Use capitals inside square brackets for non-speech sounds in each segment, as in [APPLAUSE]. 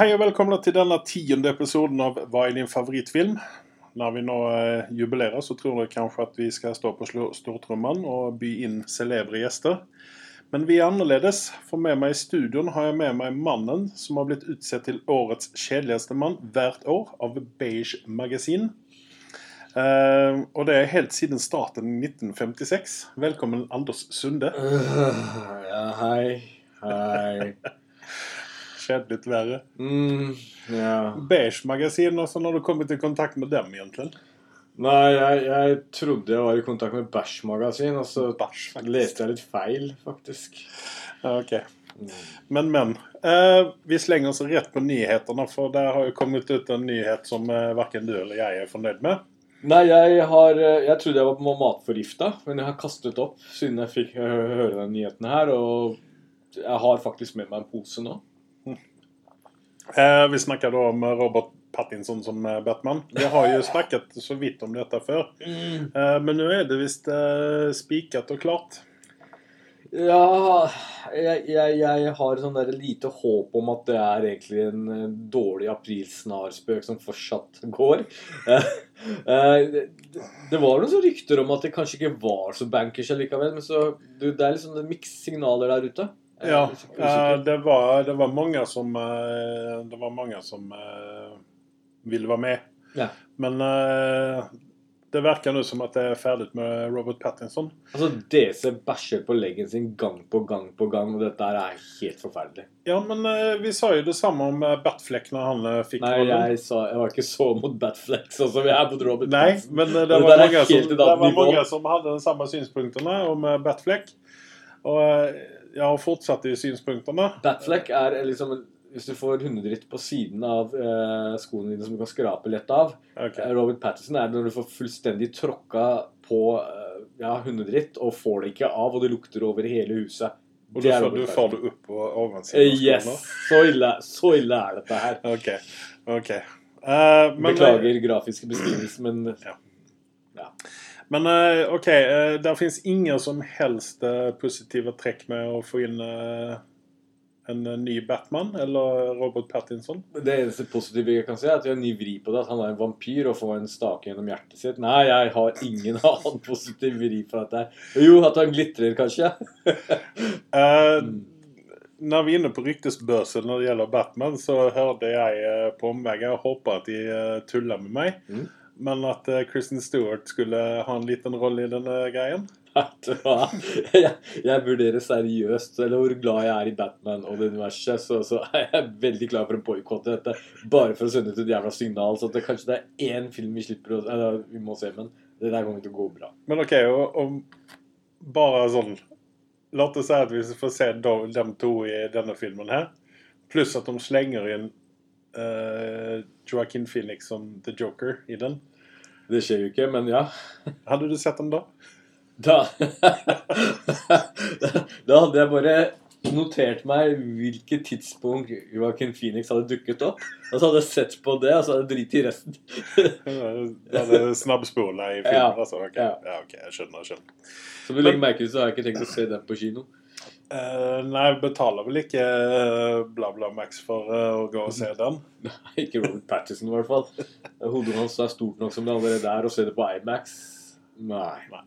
hei og velkommen til denne tiende episoden av Hva er din favorittfilm? Når vi nå eh, jubilerer, så tror dere kanskje at vi skal stå på stortrommen og by inn celebre gjester. Men vi er annerledes, for med meg i studioen har jeg med meg mannen som har blitt utsett til årets kjedeligste mann hvert år av Beige Magasin. Eh, og det er helt siden starten i 1956. Velkommen, Anders Sunde. Ja, hei. Hei. Kjedelig verre. Mm, yeah. Beige Magasin, også, har du kommet i kontakt med dem, egentlig? Nei, jeg, jeg trodde jeg var i kontakt med Bæsj-magasin, og så Bash, leste jeg litt feil, faktisk. Ok. Men, men. Eh, vi slenger oss rett på nyhetene, for der har jo kommet ut en nyhet som eh, verken du eller jeg er fornøyd med. Nei, jeg har eh, Jeg trodde jeg var på matforgifta, men jeg har kastet opp siden jeg fikk høre den nyheten her, og jeg har faktisk med meg en pose nå. Eh, vi snakker da om Robert Pattinson som eh, Batman. Vi har jo snakket så vidt om dette før. Eh, men nå er det visst eh, spiket og klart. Ja jeg, jeg, jeg har sånn der lite håp om at det er egentlig en eh, dårlig aprilsnarspøk som fortsatt går. Eh, det, det var noen rykter om at det kanskje ikke var så bankers allikevel, men så det er liksom mix signaler der ute. Ja, eh, usikker. det, var, det var mange som eh, Det var mange som eh, ville være med. Ja. Men eh, det virker nå som at det er ferdig med Robert Pattinson. Altså, DC bæsjer på leggen sin gang på gang på gang, og dette er helt forferdelig. Ja, men eh, vi sa jo det samme om Batfleck når han eh, fikk Nei, jeg, sa, jeg var ikke så mot Batfleck sånn som jeg er mot Robert Nei, Pattinson. men eh, det Det var, mange som, det var mange som hadde de samme synspunktene om Batfleck. Og eh, jeg har fortsatt de synspunktene. Batfleck er liksom Hvis du får hundedritt på siden av eh, skoene dine som du kan skrape lett av Ok. Eh, Robert Pattinson er når du får fullstendig tråkka på eh, ja, hundedritt og får det ikke av, og det lukter over hele huset. Og Det du får det opp på oversiden Eh, av yes! skoene. Så ille, så ille er dette her. Ok. ok. Uh, Beklager grafiske beskrivelser, men Men eh, ok, uh, det finnes ingen som helst eh, positive trekk med å få inn eh, en eh, ny Batman eller Robert Pattinson. det eneste positive jeg kan si, er at vi har en ny vri på det. At han er en vampyr og får en stake gjennom hjertet sitt. Nei, jeg har ingen [LAUGHS] annen positiv vri på dette. Jo, at han glitrer, kanskje. [LAUGHS] Eh, Når vi er inne på ryktesbørsen når det gjelder Batman, så hørte jeg eh, på omveier og håper at de uh, tuller med meg. Mm. Men at uh, Kristen Stewart skulle ha en liten rolle i denne greien. [LAUGHS] Vet du hva? Jeg, jeg vurderer seriøst, eller hvor glad jeg er i Batman og det universet, så, så er jeg veldig klar for å boikotte dette. Bare for å sende ut et jævla signal, så at det kanskje det er én film vi slipper å eller, Vi må se, men det der kommer til å gå bra. Men OK, og, og bare sånn La oss si at vi får se dem to i denne filmen her, pluss at de slenger inn uh, Joaquin Phoenix som The Joker i den. Det skjer jo ikke, men ja. Hadde du sett den da? Da [LAUGHS] Da hadde jeg bare notert meg hvilket tidspunkt Joaquin Phoenix hadde dukket opp. Og så hadde jeg sett på det, og så hadde jeg driti i resten. Du hadde snabbspola i filmen? Ja. Altså, Okay. Ja. ja, ok, jeg skjønner. jeg skjønner. Som du legger merke til, så har jeg ikke tenkt å se den på kino. Eh, nei, betaler vel ikke uh, BlaBla Max for uh, å gå og se den. [LAUGHS] nei, Ikke Robert Pattinson, i hvert fall. Hodet hans er stort nok som det allerede er, å se det på IMAX Nei. nei.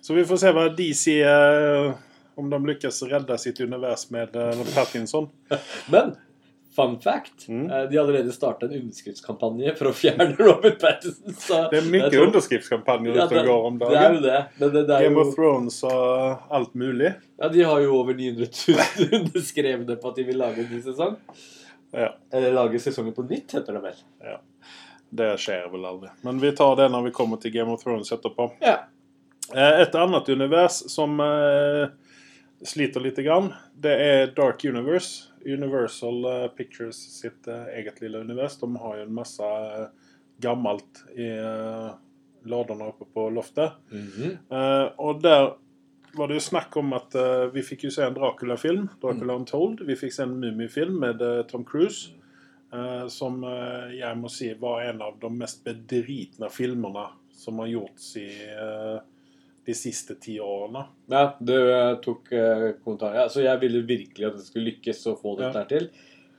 Så vi får se hva de sier, eh, om de lykkes å redde sitt univers med eh, Pattinson. [LAUGHS] Men fun fact Mm. eh, De har allerede starta en underskriftskampanje for å fjerne [LAUGHS] Robert Pattinson. Så Det er mye tror- underskriftskampanjer Ja, ute det, og går om det er jo dagen. det. Men det, det er Game jo, of Thrones og alt mulig. ja, de har jo over 900 000 [LAUGHS] underskrevne på at de vil lage en ny sesong. Ja, Eller lage sesongen på nytt, heter det vel. Ja. Det skjer vel aldri. Men vi tar det når vi kommer til Game of Thrones etterpå. Ja. Eh, Et annet univers som eh, sliter lite grann, det er Dark Universe. Universal eh, Pictures sitt eh, eget lille univers. De har jo en masse eh, gammelt i ladene oppe på loftet. Mhm. Eh, og der var det jo snakk om at vi fikk jo se en Dracula-film, Dracula Untold. Vi fikk se en Mumie-film med Tom Cruise. som jeg må si var en av de mest bedritne filmene som har gjorts i eh, de siste ti årene. Ja, du eh, tok uh, kommentar. Altså, så jeg ville virkelig at det skulle lykkes å få dette Ja. til.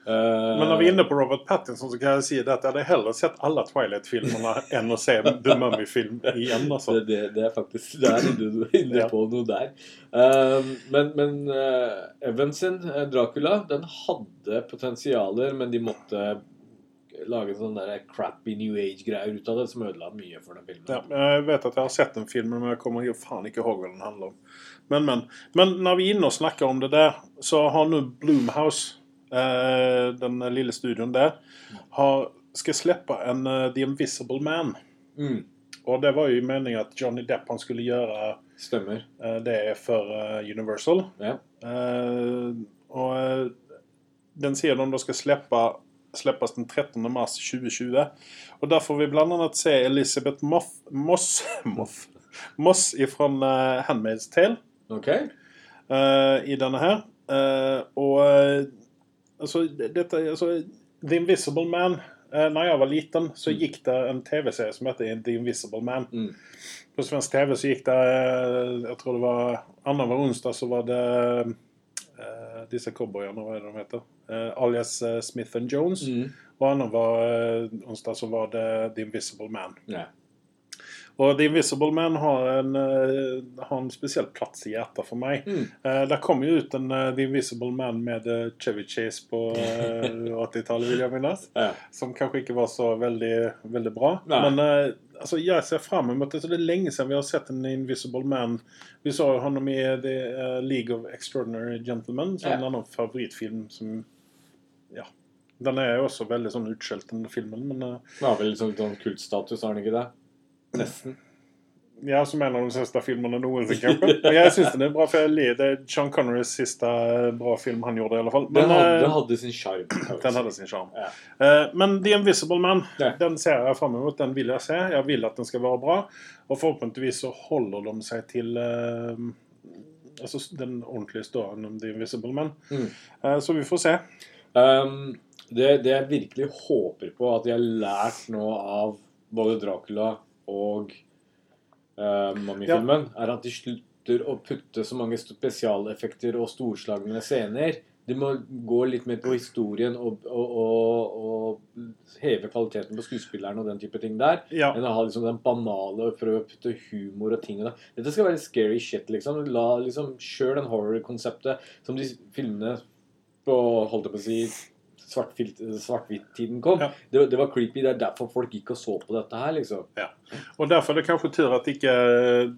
Uh, Men når vi er inne på Robert Pattinson, så kan jeg si at jeg hadde heller sett alle Twilight-filmene [LAUGHS] enn å se The Mummy-film igjen. altså. det, det, det er faktisk Det er inne, på noe der. Men men uh, Evans sin eh, Dracula, den hadde potensialer, men de måtte lage sånn der crappy New Age-greier ut av det, som ødela mye for den filmen. Ja, jeg vet at jeg har sett den filmen, men jeg kommer jo faen ikke ihåg hva den handler om. Men, men. Men når vi er inne og snakker om det der, så har nå Bloomhouse, eh, den lille studioen der, har, skal slippe en eh, The Invisible Man. Mm, Og det var jo meningen at Johnny Depp han skulle gjøre stemmer. eh, det for Universal. Ja. Og den sier de da skal slippe slippes den 13. mars 2020. Og der får vi blant annet se Elisabeth Moff, Moss [LAUGHS] Moff, Moss ifrån uh, Handmaid's Tale Okej. Okay. Uh, i denne her. Uh, og uh, alltså, detta, alltså, The Invisible Man uh, Når jeg var liten, så gikk det en TV-serie som heter The Invisible Man. Mm. På svensk TV så gikk det eh, Jeg tror det var annan var onsdag så var det eh, disse cowboyene, hva er det de heter? Eh, alias eh, Smith and Jones. Mm. Og annenhver uh, onsdag så var det The Invisible Man. Ja. Og The Invisible Man har en, eh, har en spesiell plass i hjertet for meg. Mm. Uh, det kom jo ut en eh, The Invisible Man med eh, Chevy Chase på eh, [LAUGHS] 80-tallet, vil jeg minnes. Ja. Som kanskje ikke var så veldig, veldig bra. Nei. Men eh, altså, jeg ser fram mot det. Det er lenge siden vi har sett en Invisible Man. Vi så jo ham i The eh, League of Extraordinary Gentlemen, som Ja. en annen favorittfilm som Ja. Den er jo også veldig sånn utskjelt, den filmen, men eh, Den har vel litt sånn, sånn kultstatus, har den ikke det? Nesten. Ja, som en av de siste filmene noensinne. Og jeg syns den er bra, for jeg ler. Det er Sean Connerys siste eh, bra film han gjorde, i alle fall. Den hadde, eh, den hadde sin sjarm. den hadde sin sjarm. Ja. Eh, men The Invisible Man, Ja. den ser jeg fram mot. Den vil jeg se. Jeg vil at den skal være bra. Og forhåpentligvis så holder de seg til altså den ordentlige storyen om The Invisible Man. Mm. Så vi får se. Um, det, det jeg virkelig håper på at de har lært nå av både Dracula og uh, Mummy-filmen, er at de slutter å putte så mange spesialeffekter og storslagne scener. De må gå litt mer på historien og, og, og, og heve kvaliteten på skuespillerne og den type ting der. Ja. Enn å ha liksom den banale og prøve å putte humor og ting det. Dette skal være scary shit, liksom. La liksom Kjør den horror-konseptet som de filmene på holdt jeg på å si svart-hvitt- svart-hvitt-tiden kom. Ja. Det, det var creepy. Det er derfor folk gikk og så på dette her, liksom. Ja. Og derfor er det kanskje tur at ikke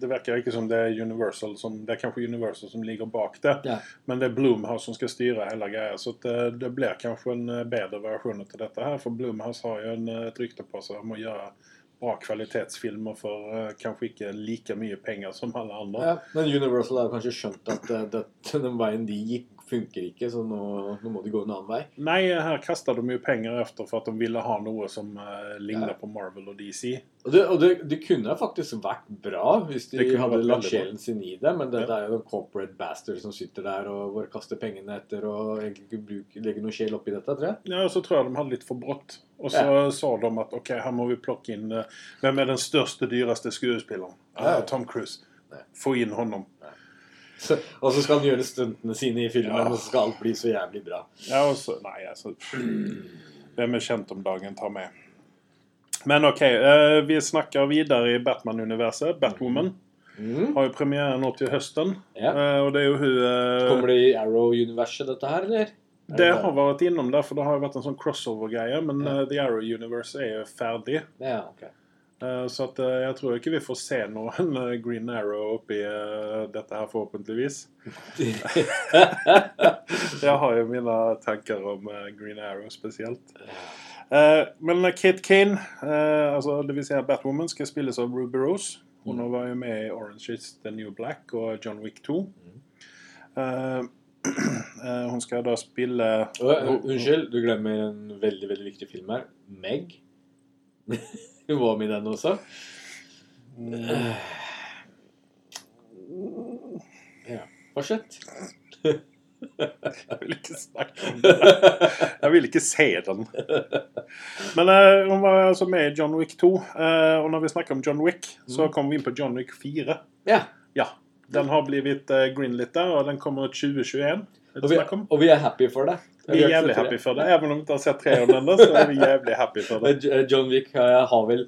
Det virker ikke som det er Universal som Det er kanskje Universal som ligger bak det. Ja. Men det er Bloomhouse som skal styre hele greia. Så at det, det blir kanskje en eh, bedre versjon til dette her. For Bloomhouse har jo en, eh, et rykte på seg om å gjøre bra kvalitetsfilmer for uh, kanskje ikke like mye penger som alle andre. Ja, men Universal har kanskje skjønt at uh, det, den veien de gikk, funker ikke, så nå, nå må de gå en annen vei. Nei, her kasta de jo penger efter for at de ville ha noe som uh, ligna Ja. på Marvel og DC. Og det, og det, det kunne faktisk vært bra hvis de hadde lagt sjelen sin i det, men det, Ja. er jo noen corporate bastard som sitter der og bare kaster pengene etter og egentlig ikke bruker, legger noe sjel oppi dette, tror jeg. Ja, og så tror jeg de hadde litt for brått. Og så sa de at ok, her må vi plukke inn eh, Hvem er den største, dyreste skuespilleren? Ja. Ah, Tom Cruise. Nei. Få inn honom. Så, [LAUGHS] og så skal han gjøre stuntene sine i filmen, Ja. og så skal alt bli så jævlig bra. Ja, og så Nei, altså Hvem er kjent om dagen tar med? Men OK, uh, vi snakker videre i Batman-universet. Batwoman Mm. har jo premiere nå til høsten. Ja. Uh, og det er jo hun uh, Kommer det i Arrow-universet, dette her, eller? Er Det har vært innom der, for det har jo vært en sånn crossover-greie. Men Ja. The Arrow Universe er jo ferdig. Ja, ok. Eh, Så eh, jeg tror ikke vi får se noen eh, Green Arrow oppi dette her, forhåpentligvis. [LAUGHS] Jeg har jo mine tanker om Green Arrow spesielt. Men Kate Kane, altså vil si at Batwoman, skal spilles av Ruby Rose. Hun var jo med i Orange is the New Black og John Wick 2. Eh, [CLEARS THROAT] eh, hun skal da spille unnskyld, du glemmer en veldig, veldig viktig film her. Meg. Med i den også. Ja. Fortsett. Jeg vil ikke snakke om det. Jeg vil ikke se den. Men uh, hun var altså med i John Wick 2. Uh, og når vi snakker om John Wick, så kommer vi inn på John Wick 4. Ja. Ja. Den har blitt uh, greenlit der, og den kommer ut 2021. Og vi, og vi, er happy for det. Vi er jævlig happy for det. Even om vi ikke har sett treeren ennå, så er vi jævlig happy for det. John Wick har vel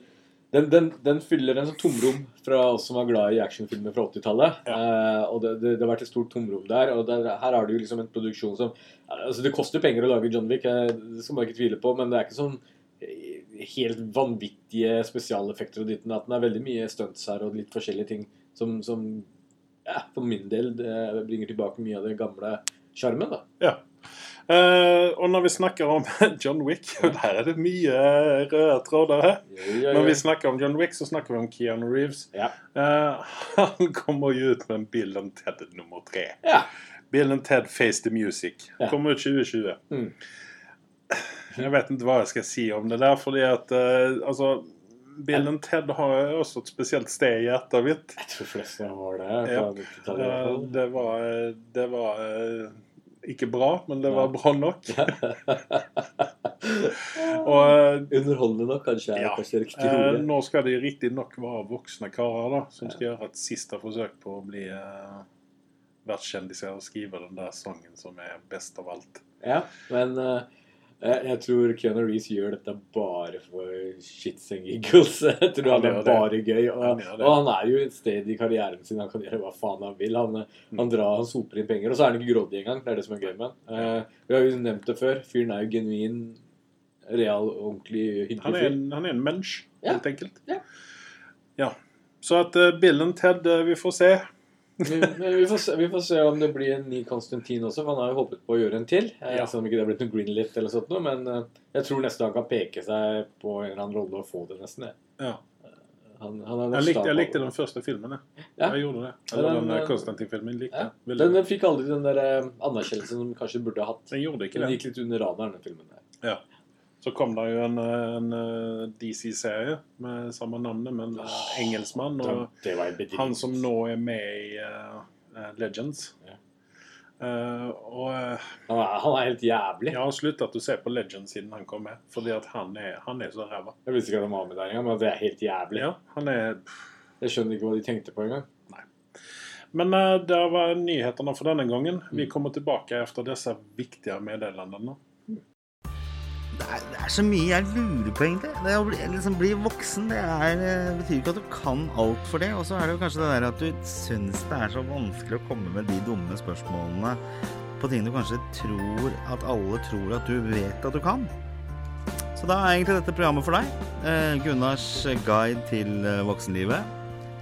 den, den, den, fyller en sånn tomrom fra oss som var glad i actionfilmer fra 80-tallet. Ja. Eh, og det, det, det, har vært et stort tomrom der. Og der, her har du liksom en produksjon som altså Det koster penger å lage John Wick, det skal man ikke tvile på, men det er ikke sånn eh, helt vanvittige spesialeffekter og ditten datten. Det er veldig mye stunts her og litt forskjellige ting som, som ja, for min del bringer tilbake mye av det gamle sjarmen. Ja. Uh, og når vi snakker om [LAUGHS] John Wick Der er det mye røde tråder her. Ja, ja, når vi snakker om John Wick, så snakker vi om Keanu Reeves. Uh, [LAUGHS] han kommer jo ut med en Bill and Ted nummer tre. Bill and Ted Face the Music. Kommer ut 2020. Mm. [SIGHS] Jeg vet ikke hva jeg skal si om det der, fordi at uh, altså Bill and Ted har også et spesielt sted i hjertet mitt. Jeg tror fleste har det. Ja. Det var, det var ikke bra, men det var bra nok. [LAUGHS] og, eh, Underholdende nok, kanskje? Ja. kanskje eh, nå skal de riktignok være voksne karer da, som skal gjøre et siste forsøk på å bli eh, vertskjendiser og skrive den der sangen som er best av alt. Ja, men uh, jeg, jeg tror Keanu Reeves gjør dette bare for shits and giggles. [LAUGHS] Jeg tror han, han er bare gøy. Og han, og han, er jo et sted i karrieren sin han kan gjøre hva faen han vil. Han, mm. han, drar, han soper inn penger. Og så er han ikke grådig engang. Det er det som er gøy med han. Uh, vi har jo nevnt det før. Fyren er jo genuin, real, ordentlig hyggelig fyr. Han er en mensch, helt ja. enkelt. Ja. ja. Så at uh, Bill og Ted, uh, vi får se. Men vi får, se, vi får, se, om det blir en ny Konstantin også, for han har jo håpet på å gjøre en til. Eh, ja. Selv om ikke det har blitt noe Greenlift eller sånt noe. Men eh, jeg tror nesten han kan peke seg på en eller annen rolle og få det, nesten. Ja. Eh, han, han jeg, likte, jeg, likte, den første filmen. Jeg, ja. jeg gjorde det. Eller den, den Konstantin-filmen. Ja. Den, den, fikk aldri den der anerkjennelsen som kanskje burde ha hatt. Den gjorde ikke det. Den gikk litt under radaren, den filmen. der. Ja. Så kom det jo en, en DC-serie med samme navnet, men oh, engelskmann. Og han som nå er med i uh, Legends. Yeah. Uh, og, han, er, han, er, helt jævlig. Jeg har sluttet å se på Legends siden han kom med. Fordi at han er, han er så ræva. Jeg visste ikke at han var med der engang, men det er helt jævlig. Ja, han er... Jeg skjønner ikke hva de tenkte på engang. Men uh, det var nyhetene for denne gangen. Mm. Vi kommer tilbake etter disse viktige meddelelsene. Det er, det er, så mye jeg lurer på, egentlig. Det å bli, liksom, bli voksen det er, eh, betyr ikke at du kan alt for det. Og så er det jo kanskje det der at du syns det er så vanskelig å komme med de dumme spørsmålene på ting du kanskje tror at alle tror at du vet at du kan. Så da er egentlig dette programmet for deg. Eh, Gunnars guide til eh, voksenlivet.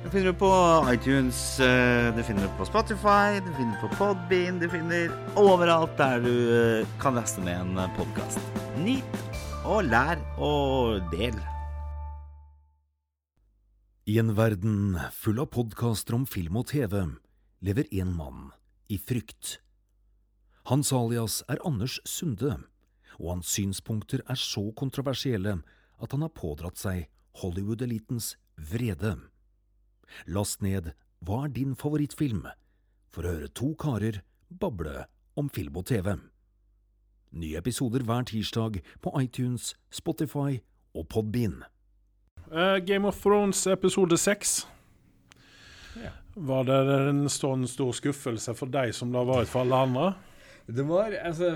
Det finner du på iTunes, eh, du finner det på Spotify, du finner det på Podbean, du finner overalt der du eh, kan laste ned en eh, podkast. Nyt og lær og del. I en verden full av podkaster om film og TV lever en mann i frykt. Hans alias er Anders Sunde, og hans synspunkter er så kontroversielle at han har pådratt seg Hollywood-elitens vrede. Last ned Hva er din favorittfilm? for å høre to karer bable om film og TV. Nye episoder hver tirsdag på iTunes, Spotify og Podbean. Uh, Game of Thrones episode seks. Ja. Var det en sånn stor skuffelse for deg som det har vært for alle andre? Det var altså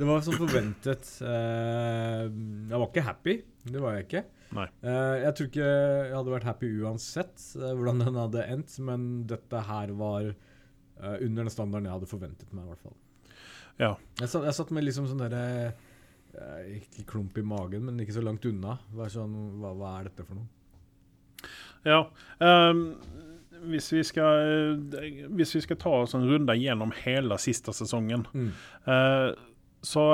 Det var som forventet. Uh, jeg var ikke happy. Det var jeg ikke. Nei. Uh, jeg tror ikke jeg hadde vært happy uansett uh, hvordan den hadde endt, men dette her var uh, under den standarden jeg hadde forventet meg, i hvert fall. Ja. Jeg satt, jeg satt med liksom sånn derre Ikke klump i magen, men ikke så langt unna. Sånn, hva, hva, er dette for noe? Ja. Um, hvis, vi skal, hvis vi skal ta oss en runde gjennom hele siste sesongen, mm. så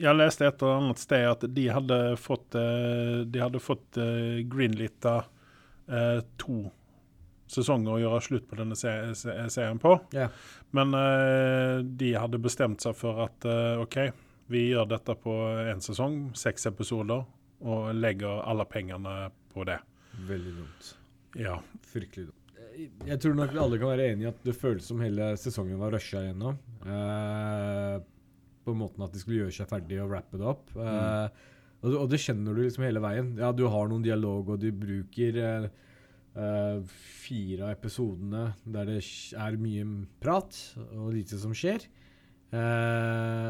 jeg leste et eller annet sted at de hadde fått, eh, de hadde fått greenlita eh, to sesonger å gjøre slutt på denne serien på. Yeah. Men de hadde bestemt seg for at OK, vi gjør dette på én sesong, seks episoder, og legger alle pengene på det. Veldig dumt. Ja. Fryktelig dumt. Jeg tror nok vi alle kan være enige i at det føles som hele sesongen var rusha gjennom. Uh, på måten at de skulle gjøre seg ferdig og wrappe det opp. Mm. Uh, og, og, det kjenner du liksom hele veien. Ja, du har noen dialog, og du bruker uh, uh, fire av episodene der det er mye prat og lite som skjer.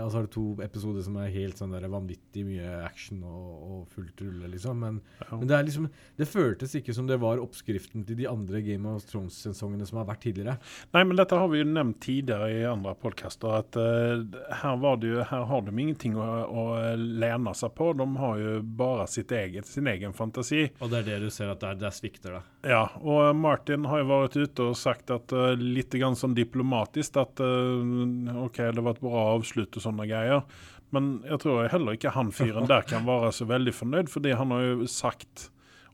Og så har du to episoder som er helt sånn der vanvittig mye action og, og fullt rulle, liksom. Men, Ja. men det er liksom Det føltes ikke som det var oppskriften til de andre Game of Thrones-sesongene som har vært tidligere. Nei, men dette har vi jo nevnt tidligere i andre podkaster, at uh, her, var det jo, her har de ingenting å, å lene seg på. De har jo bare sitt eget, sin egen fantasi. Og det er det du ser at der, der svikter det. Ja, og Martin har jo vært ute og sagt at uh, litt grann sånn diplomatisk at uh, OK, det var et bra avslutt og sånne greier. Men jeg tror heller ikke han fyren der kan være så veldig fornøyd, fordi han har jo sagt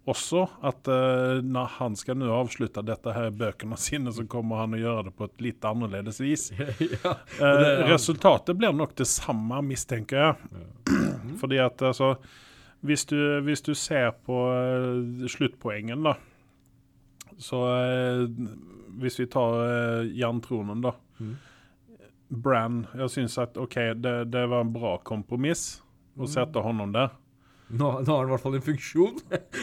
også at uh, når han skal nå avslutte dette her bøkene sine, så kommer han å gjøre det på et litt annerledes vis. [LAUGHS] ja. Eh, det er- resultatet blir nok det samme, mistenker jeg. [CLEARS THROAT] Fordi at altså hvis du, hvis du ser på uh, sluttpoengen, da Så eh, hvis vi tar eh, jerntronen, da. Mm. Brann. Jeg syns at OK, det, det var en bra kompromiss å sette honom der. Nå, nå har han i hvert fall en funksjon.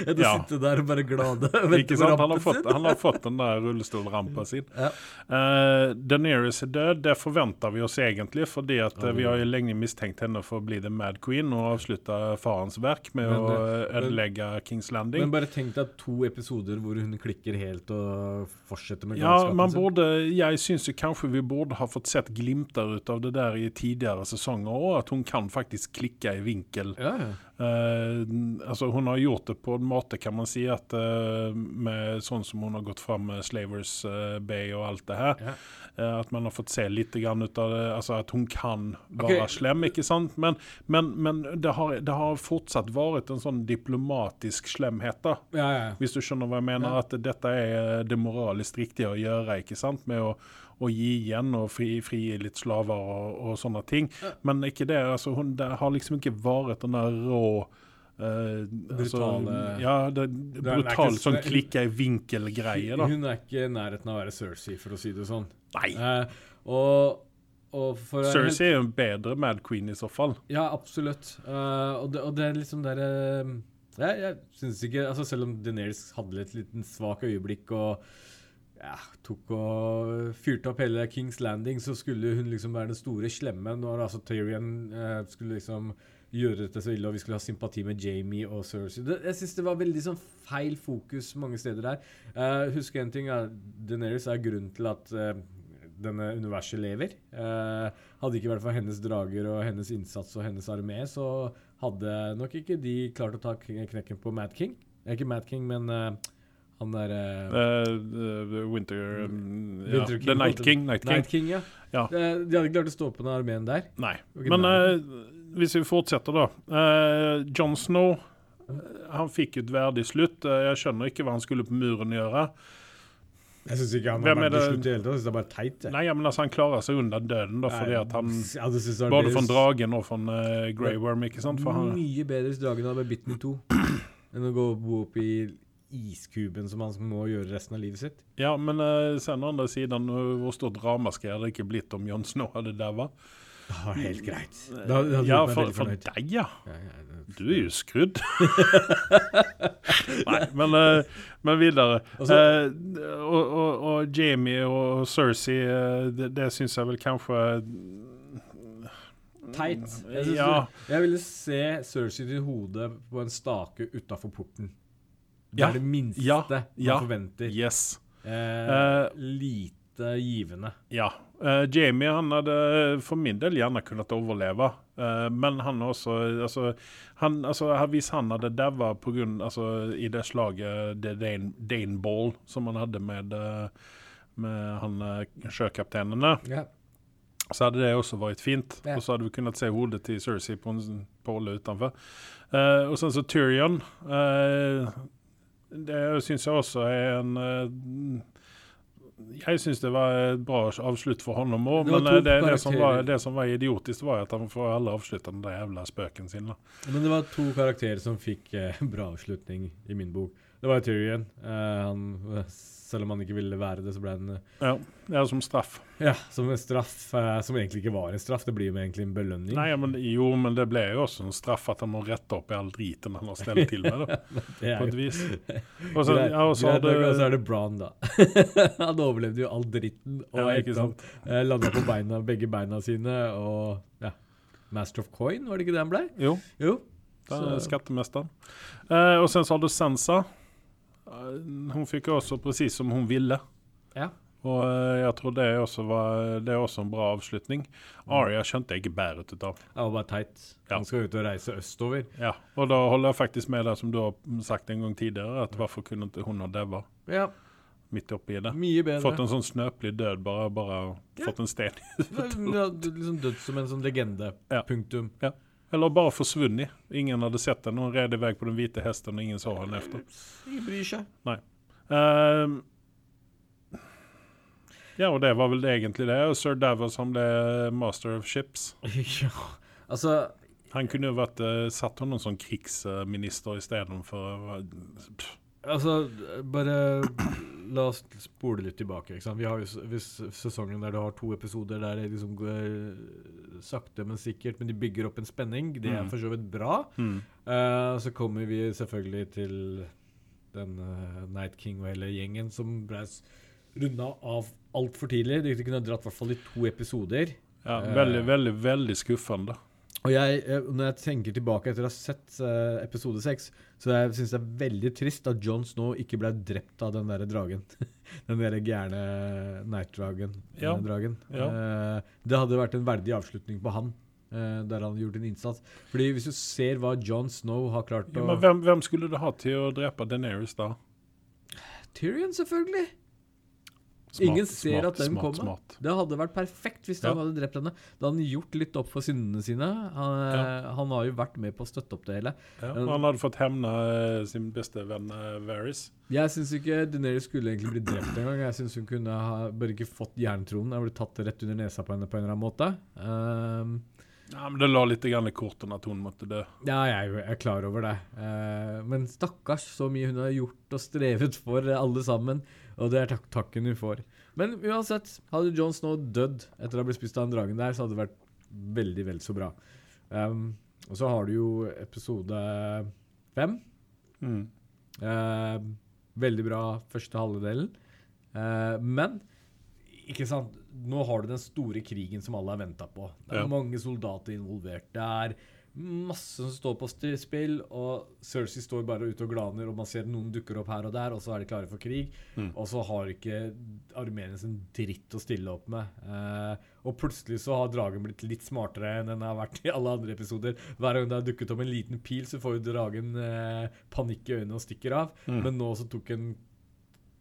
Enn å sitte der og bare glade Ikke sant? Han har, fått, han har fått den der [LAUGHS] rullestolrampa sin. Ja. Uh, Daenerys er død, det forventer vi oss egentlig, fordi at eh, vi har jo lenge mistenkt henne for å bli The Mad Queen og avslutte farens verk med Men å eh, ødelegge Kings Landing. Men bare tenk deg to episoder hvor hun klikker helt og fortsetter med Ja, galskapen man sin. borde, jeg syns kanskje vi burde ha fått sett glimter ut av det der i tidligere sesonger òg, at hun kan faktisk klikke i vinkel. Ja, ja. Eh, altså Hun har gjort det på en måte, kan man si, at uh, med sånn som hun har gått fram med Slavers uh, Bay og alt det her. Ja. Eh, at man har fått se litt grann ut av det, altså at hun kan være okay. slem, ikke sant? Men, men, men det, har, det har fortsatt vært en sånn diplomatisk slemhet, da. ja, ja. Hvis du skjønner hva jeg mener, Ja. at dette er det moralisk riktige å gjøre, ikke sant? Med å, og gi igjen og fri, frigi litt slaver og, og sånne ting. Men ikke det, altså hun, det har liksom ikke vært den der rå altså, Brutale- Ja, det, det brutal ikke- sånn klikke i vinkel-greie. Hun er ikke i nærheten av å være Cersei, for å si det sånn. Nei! Uh, og, og Cersei er jo en bedre Mad Queen i så fall. Ja, absolutt. Uh, og, det, og det er liksom der uh, Jeg, jeg synes ikke altså Selv om Deneris hadde et liten svak øyeblikk og ja, tok og fyrte opp hele Kings Landing, så skulle hun liksom være den store slemme når altså Tyrion skulle liksom gjøre dette så ille, og vi skulle ha sympati med Jamie og Cersei. Det, jeg syns det var veldig sånn feil fokus mange steder der. Uh, husk en ting, uh, Daenerys er grunnen til at eh, denne universet lever. Eh, hadde ikke vært for hennes drager og hennes innsats og hennes armé, så hadde nok ikke de klart å ta knekken på Mad King. Eh, Ikke Mad King, men eh, han der eh, winter, um, ja. King, The Night King. Night King. Night King, ja. Ja. De, De hadde ikke klart å stå på den armeen der. Nei. Men eh, hvis vi fortsetter, da. Uh, John Snow han fikk et verdig slutt. Jeg skjønner ikke hva han skulle på muren gjøre. Jeg syns ikke han har vært til slutt i det hele tatt. Det er bare teit. Nei, ja, men altså, han klarer seg unna døden, da, fordi Nei, at han ja, det synes jeg Både fra dragen og fra uh, Grey Worm, ikke sant? For han, Mye bedre hvis dragen hadde bitt den i to [CLEARS THROAT] enn å gå og bo oppi iskuben som han må gjøre resten av livet sitt. ja, men uh, sen å andre siden, uh, hvor stort ramaskrik hadde det ikke blitt om Jon Snow hadde daua? Det var helt greit. Da, da Ja, for, for deg, ja. Ja, ja, Du er jo skrudd. [LAUGHS] Nei, men, eh, men videre. Altså- Eh, og, og, og Jamie og Cersei, eh, det, det syns jeg vel kanskje Teit. Jeg, Ja. du, jeg ville se Cersei til hodet på en stake utafor porten. Det Ja, er det minste ja, man ja. forventer. Yes. Eh, Eh, lite givende. Ja. Uh, Jamie han hadde for min del gjerne kunnet overleve, uh, men han også altså, han, altså, Hvis han hadde daua altså, i det slaget det Dane, Dane Ball som han hadde med, eh, med han sjøkapteinene, Ja. så hadde det også vært fint. yeah. Og så hadde vi kunnet se hodet til Cersei på en påle utenfor. Uh, og sen så Tyrion. eh, det syns jeg også er en Jeg syns det var et bra avslutt for honom òg, men to eh, det, det, som var, det som var idiotisk, var at han får alle avslutta den der jævla spøken sin. da. Men det var to karakterer som fikk eh, bra avslutning i min bok. Det var Tyrion. Uh, han, selv om han ikke ville være det, så ble han eh, Ja, er som straff. Ja, som en straff, uh, som egentlig ikke var en straff. Det blir jo egentlig en belønning. Nei, men, jo, men det ble jo også en straff at han må rette opp i all driten han har stelt til med. Da, [LAUGHS] det er på et vis. [LAUGHS] Og så, ja, og så det, og så er det Brown, da. [LAUGHS] han overlevde jo all dritten. Og Ja, eh, landa på beina, begge beina sine og ja. Master of Coin, var det ikke det han ble? Jo, Jo. det Så- skattemesteren. Og sen så har du Sansa. Hun fikk også presis som hun ville. Ja. Og eh, jeg tror det også var Det er også en bra avslutning. Aria skjønte jeg ikke bæret ut av. Det var bare teit. Ja. Han skal ut og reise østover. Ja, og da holder jeg faktisk med det som du har sagt en gang tidligere, at hvorfor kunne ikke hun ha daua Ja, midt oppi det? mye bedre. Fått en sånn snøpelig død, bare, bare Ja. fått en sten i [LAUGHS] liksom dødd som en sånn legende. Ja. Punktum. Eller bare forsvunnet. Ingen hadde sett den. Hun red iväg på den hvite hesten, og ingen så henne efter. Ingen bryr seg. Ehm, ja, og det var vel egentlig det. Og Sir Davos han ble master of ships. [LAUGHS] ja, altså Han kunne jo vært uh, satt som krigsminister istedenfor uh, Altså, bare la oss spole litt tilbake. Vi har jo hvis sesongen der du har to episoder der det liksom går sakte, men sikkert, men de bygger opp en spenning. Det er Mm. for så vidt bra. mm. Uh, så kommer vi selvfølgelig til den uh, Night King og hele gjengen som ble runda av altfor tidlig. De kunne dratt i hvert fall i to episoder. Ja, veldig, veldig, veldig, veldig skuffende. Og jeg, eh, når jeg tenker tilbake etter å ha sett eh, episode seks, så jeg syns det er veldig trist at John Snow ikke ble drept av den derre dragen. [LAUGHS] den derre gærne Night-dragen. Ja, eh, ja. Det hadde vært en verdig avslutning på han, der han gjorde en innsats. Fordi hvis du ser hva John Snow har klart Ja, å men hvem, hvem skulle du ha til å drepe Daenerys da? Tyrion, selvfølgelig! Smart, Ingen ser smart, at den smart, kommer. Det hadde vært perfekt hvis Ja. han hadde drept henne. Da hadde han gjort litt opp for syndene sine. Han, ja. han har jo vært med på å støtte opp det hele. Ja, og han hadde fått hevne eh, sin beste venn Varys. Jeg syns ikke Daenerys skulle egentlig bli drept engang. Jeg syns hun kunne ha bare ikke fått jerntronen. Jeg ble tatt rett under nesa på henne på en eller annen måte. Um, Ja, men det la litt i kortene at hun måtte dø. ja, jeg er- klar over det. Eh, men stakkars så mye hun har gjort og strevet for eh, alle sammen. Og det er tak takken hun får. Men uansett, hadde John Snow dødd etter å ha blitt spist av en dragen der, så hadde det vært veldig, vel så bra. Um, og så har du jo episode fem. Mm. Uh, veldig bra første halvdelen. Uh, men ikke sant, nå har du den store krigen som alle har venta på. Det er Ja. mange soldater involvert. Det er masse som står på spill, og Cersei står bare ute og glaner, og man ser noen dukker opp her og der, og så er de klare for krig. Mm. Og så har ikke armeen sin dritt å stille opp med. Eh, og plutselig så har dragen blitt litt smartere enn den har vært i alle andre episoder. Hver gang det har dukket opp en liten pil, så får jo dragen eh, panikk i øynene og stikker av. Mm. Men nå så tok en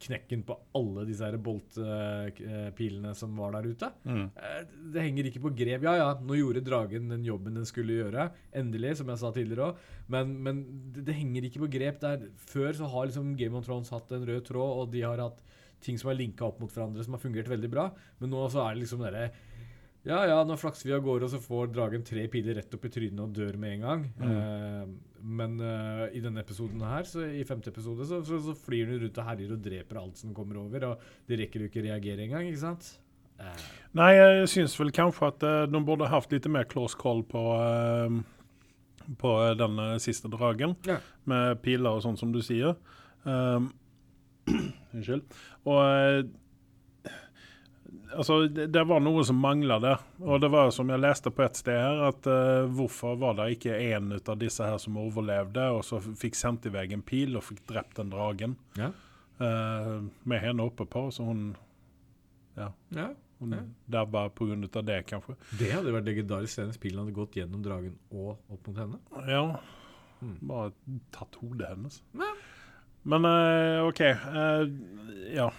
knekken på alle disse her boltpilene som var der ute. Mm. Eh, Det henger ikke på grep. Ja, ja, nå gjorde dragen den jobben den skulle gjøre. Endelig, som jeg sa tidligere òg. Men, men det, det henger ikke på grep der. Før så har liksom Game of Thrones hatt en rød tråd, og de har hatt ting som er linka opp mot hverandre, som har fungert veldig bra. Men nå så er det liksom derre ja, ja, nå flakser vi av gårde, og så får dragen tre piler rett opp i trynet og dør med en gang. Eh, men eh, i denne episoden her, så i femte episode, så, så, så flyr den rundt og herjer og dreper alt som kommer over, og de rekker jo ikke reagere engang, ikke sant? Eh, Nei, jeg syns vel kanskje at de burde hatt litt mer close call på på den siste dragen, Ja. med piler og sånn som du sier. [CLEARS THROAT] Unnskyld. Og Altså, det, det var noe som mangla der. Og det var som jeg leste på et sted her, at uh, hvorfor var det ikke en av disse her som overlevde, og så fikk sendt i vei en pil og fikk drept den dragen ja. Uh, med henne oppe på, så hun Ja. ja. Hun Ja. dabba av det, kanskje. Det hadde vært legendarisk hvis pilen hadde gått gjennom dragen og opp mot henne. Ja. Mm. Bare tatt hodet hennes. Ja. Men uh, OK. ja.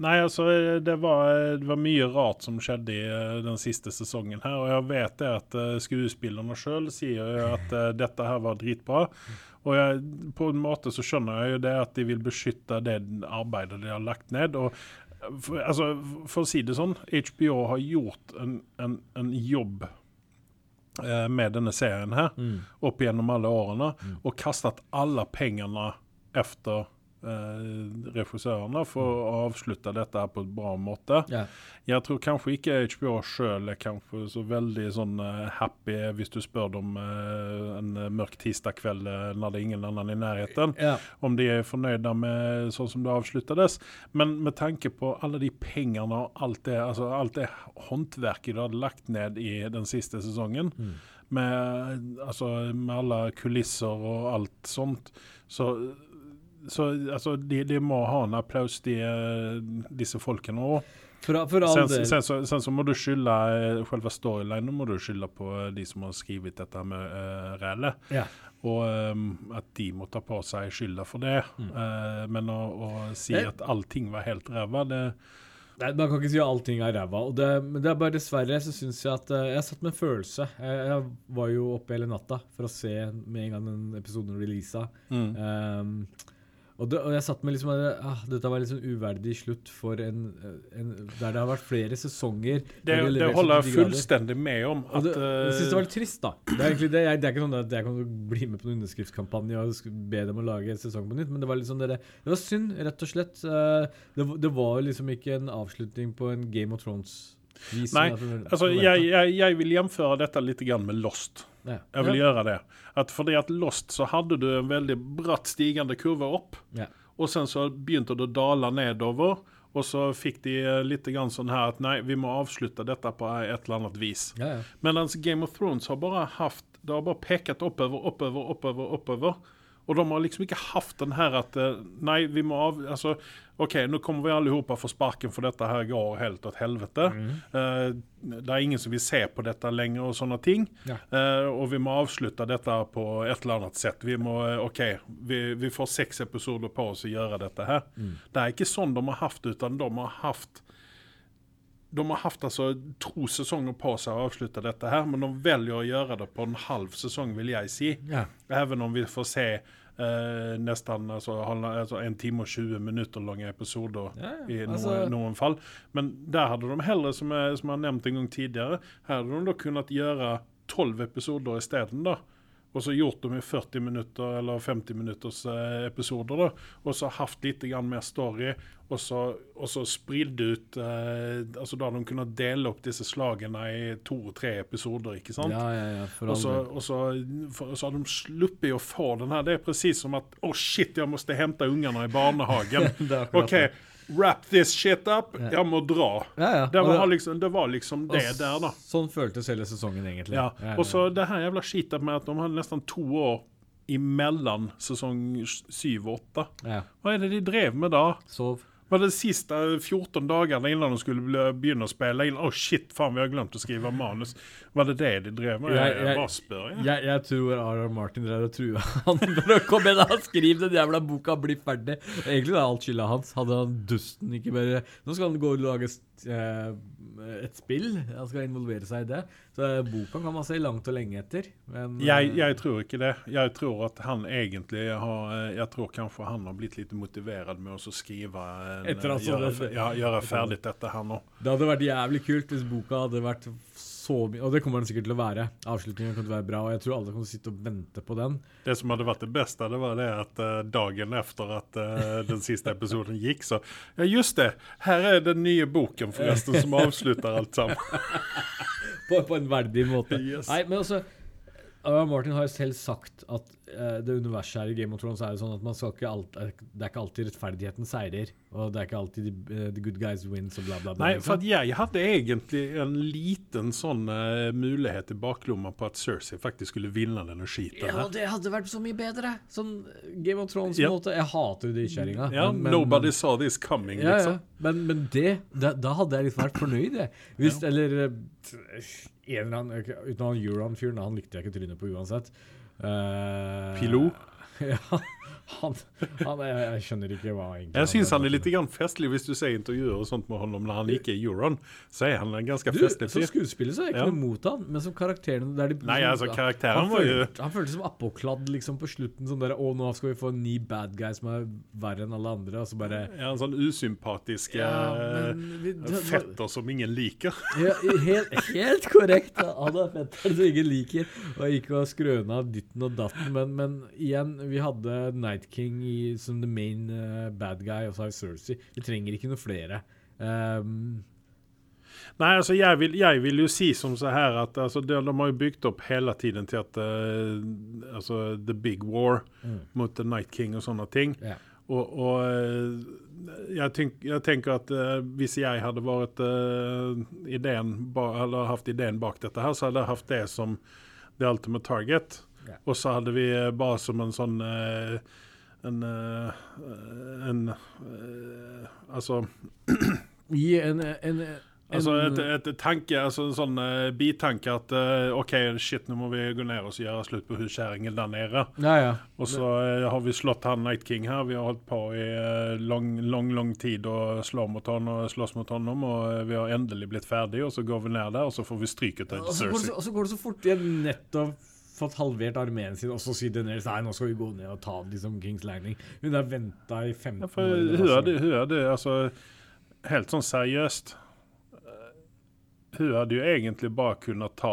Nei, altså, det var, det var mye rart som skjedde i eh, den siste sesongen her. Og jeg vet det at uh, skuespillerne sjøl sier jo at eh, dette her var dritbra. Og jeg, på en måte så skjønner jeg jo det at de vil beskytte det arbeidet de har lagt ned. og for, altså, for å si det sånn, HBO har gjort en, en, en jobb eh, med denne serien her Mm. opp gjennom alle årene og kastet alle pengene efter eh, regissørene for å avslutte dette her på et bra måte. Ja. Jeg tror kanskje ikke HBO sjøl er kanskje så veldig sånn eh, happy hvis du spør dem eh, en eh, mørk tirsdagskveld når det er ingen annen i nærheten, Ja. om de er fornøyde med sånn som det avsluttes. Men med tanke på alle de pengene og alt det, altså alt det håndverket du hadde lagt ned i den siste sesongen, Mm. med, altså, med alle kulisser og alt sånt, så så altså, de, de må ha en applaus, de, eh, disse folkene òg. For, for all Sen, sen, så, sen så må du skylde eh, selve storylinen må du skylde på eh, de som har skrevet dette med uh, rælet. Ja. Og um, at de må ta på seg skylda for det. Mm. Uh, men å, å si at allting var helt ræva, det Nei, Man kan ikke si at allting er ræva. det- Men det er bare dessverre så syns jeg at uh, Jeg satt med en følelse. Jeg, jeg var jo oppe hele natta for å se med en gang den episoden releasa. mm. Um, og, det, og jeg satt med liksom ah, Dette var sånn uverdig slutt for en, en Der det har vært flere sesonger. Det, det holder jeg fullstendig med om. At, det, jeg synes det var eh, litt trist, da. Det er egentlig det. Jeg, det er ikke sånn at jeg kan bli med på en underskriftskampanje og be dem å lage en sesong på nytt, men det var liksom det, Det var synd, rett og slett. Eh, Det, var- liksom ikke en avslutning på en Game of Thrones-vis. Nei, altså, jeg, jeg, jeg vil gjenføre dette litt grann med Lost. ja. Jeg vil ja. gjøre det. At fordi at Lost så hadde du en veldig bratt stigende kurve opp, Ja. og sen så begynte det å dale nedover. Og så fikk de eh, litt grann sånn her at nei, vi må avslutte dette på et eller annet vis. Ja, ja. Mens Game of Thrones har bare haft Det har bare peket oppover, oppover, oppover, oppover. Og de har liksom ikke hatt den her at eh, Nei, vi må av Altså, OK, nå kommer vi alle sammen få sparken, for dette her går helt til helvete. Eh, det er ingen som vil se på dette lenger, og sånne ting. Ja. Uh, og vi må avslutte dette på et eller annet sett. Vi må OK, vi, vi får seks episoder på oss å gjøre dette her. Det er ikke sånn de har hatt, utan de har hatt de har haft altså to sesonger på seg å avslutte dette, her, men de velger å gjøre det på en halv sesong, vil jeg si. Ja. Även om vi får se eh, nesten altså, alltså en time og 20 minutter lange episoder Ja, ja. i noen, noen, noen fall. Men der hadde de heller, som jeg, som jeg har nevnt en gang tidligere, her hadde de da kunnet gjøre tolv episoder i stedet då. Så gjort dem i 40 minutter eller 50 minutters eh, episoder og Och så haft litt mer story. Och så, og så spridde ut eh, altså Da de kunnet dele opp disse slagene i to, tre episoder, ikke sant? ja, ja, ja, og, så, og, så, for, og så, hadde de sluppet å få den her. Det er precis som att, oh shit, jeg måtte hente ungene i barnehagen. [LAUGHS] Okej, wrap this shit up, Jeg må dra. Ja, ja. Det Og var liksom det, var liksom og det der, da. Sånn føltes hele sesongen, egentlig. Ja. Og så det her jævla skitet med at de hadde nesten to år imellom sesong syv og åtte. ja. Hva er det de drev med da? Sov. Var det de siste 14 dagene innan de skulle begynne å spille inn? Å, shit, faen, vi har glemt å skrive manus. Var det det de drev med? Jeg- Jeg, jeg- spør, jeg. Jeg, jeg tror Aron Martin drev og trua [LAUGHS] han for å komme igjen og skrive den jævla boka bli ferdig. Egentlig er alt skylda hans. Hadde han dusten ikke bare Nå skal han gå og lage eh, et spill. Han skal involvere seg i det. Så eh, boka kan man se langt og lenge etter. Men Jeg, eh, jeg tror ikke det. Jeg tror at han egentlig har eh, Jeg tror kanskje han har blitt litt motivert med å skrive en, Etter altså gjøre, det- ja, gjøre ferdig dette her nå. Det hadde vært jævlig kult hvis boka hadde vært så mye Og det kommer den sikkert til å være. Avslutningen kommer til å være bra, og jeg tror alle kommer til å sitte og vente på den. Det som hadde vært det beste, det var det at uh, dagen etter at uh, den siste episoden gikk, så Ja, just det! Her er den nye boken, forresten, som avslutter alt sammen. [LAUGHS] på, på en verdig måte. Yes. Nei, men altså. Martin har jo selv sagt at uh, det universet her i Game of Thrones er jo sånn at man skal ikke alt, det er ikke alltid rettferdigheten seirer. Og det er ikke alltid the, eh, the good guys wins og bla, bla, bla. Nei, for at jeg hadde egentlig en liten sånn uh, mulighet i baklomma på at Cersei faktisk skulle vinne denne skiten. ja, det hadde vært så mye bedre. Sånn Game of Ja. Thrones-måte. Jeg hater jo de kjerringa. Ja, men- men- nobody saw this coming, Ja, ja. liksom. Men, men det, da, da hadde jeg liksom vært fornøyd, jeg. Hvis, Eller eh, en eller annen Uten han Euron-fyren, han likte jeg ikke trynet på uansett. Uh, Pilot? [LAUGHS] Ja. Han, han jeg, jeg skjønner ikke hva egentlig Jeg syns han er litt grann festlig hvis du ser intervjuer og sånt med honom når han ikke er Euron. Så er han en ganske festlig Som fyr. skuespiller så er jeg ikke Ja. noe mot han, men som karakteren de, Nei, altså, karakteren han var jo- Han føltes som appåkladd liksom på slutten. Sånn der, å, nå skal vi få en ny bad guy som er verre enn alle andre. Og så bare Ja, en sånn usympatisk Ja, eh, fetter som ingen liker. Ja, helt, helt korrekt. Han er fetter som ingen liker. Og ikke å skrøne av ditten og datten. Men, men igjen, vi hadde Night Night King i, som the main uh, bad guy, og så har vi Cersei. Vi trenger ikke noe flere. Um, Nei, altså jeg vil, jeg vil jo si som så her at altså, de, de har jo bygd opp hele tiden til at uh, altså, The Big War Mm. mot The Night King og sånne ting. Yeah. Og, og eh, jeg, tenk, jeg tenker at uh, hvis jeg hadde vært uh, ideen ba, eller hatt ideen bak dette her, så hadde jeg hatt det som the ultimate target. Yeah. Og så hadde vi bare som en sånn eh, en, eh, en eh, Altså [CLEARS THROAT] Gi en, en, en Altså et, et tanke, altså en sånn uh, bitanke at uh, OK, shit, nå må vi gå ned og gjøre slutt på huskjæringen der nede. Ja, ja. Og så uh, har vi slått han Night King her. Vi har holdt på i eh, lang, lang lang tid og slå mot han og slåss mot honom, og eh, vi har endelig blitt ferdig, og så går vi ned der, og så får vi stryket av Og Cersei. så, og så går det så fort. igjen nettopp fått halvert armeen sin, og så sier Daenerys nei, nå skal vi gå ned og ta liksom Kings Landing. Hun har venta i 15 Ja, for år. hun hadde, hun hadde altså Helt sånn seriøst eh, Hun hadde jo egentlig bare kunnet ta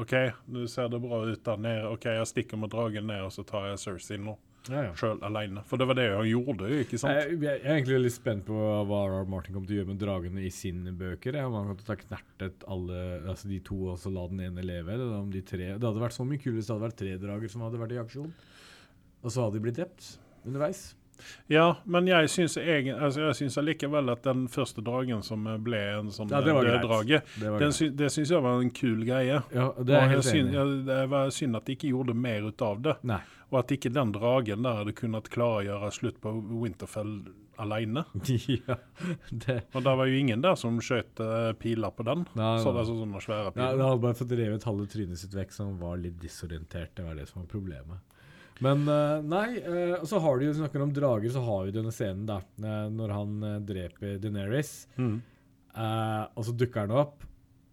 OK, nå ser det bra ut der nede. OK, jeg stikker med dragen ned, og så tar jeg Cersei nå. Ja, ja. Sjøl alene. For det var det han gjorde, ikke sant? Jeg, jeg er egentlig veldig spent på hva R.R. Martin kommer til å gjøre med dragene i sine bøker. Om han kommer til å ta knertet alle, altså de to og så la den ene leve, eller om de tre Det hadde vært så mye kulere hvis det hadde vært tre drager som hadde vært i aksjon. Og så hadde de blitt drept underveis. Ja, men jeg syns, egen, altså jeg syns allikevel at den første dragen som ble en sånn Ja, døddrage, Det greit. sy, det syns jeg var en kul greie. Ja, det er jeg helt syn, enig ja, det var synd at de ikke gjorde mer ut av det. Nei. Og at ikke den dragen der hadde kunnet klare å gjøre slutt på Winterfell alene. [LAUGHS] ja, det Og det var jo ingen der som skjøt eh, piler på den. Nei, Så det er sånne svære Ja, Nei, det hadde bare fått revet halve trynet sitt vekk, så han var litt disorientert. Det var det som var problemet. Men eh, nei, eh, og så har du jo snakker om drager, så har vi denne scenen, da. når han dreper Deneris, Mm. og så dukker han opp.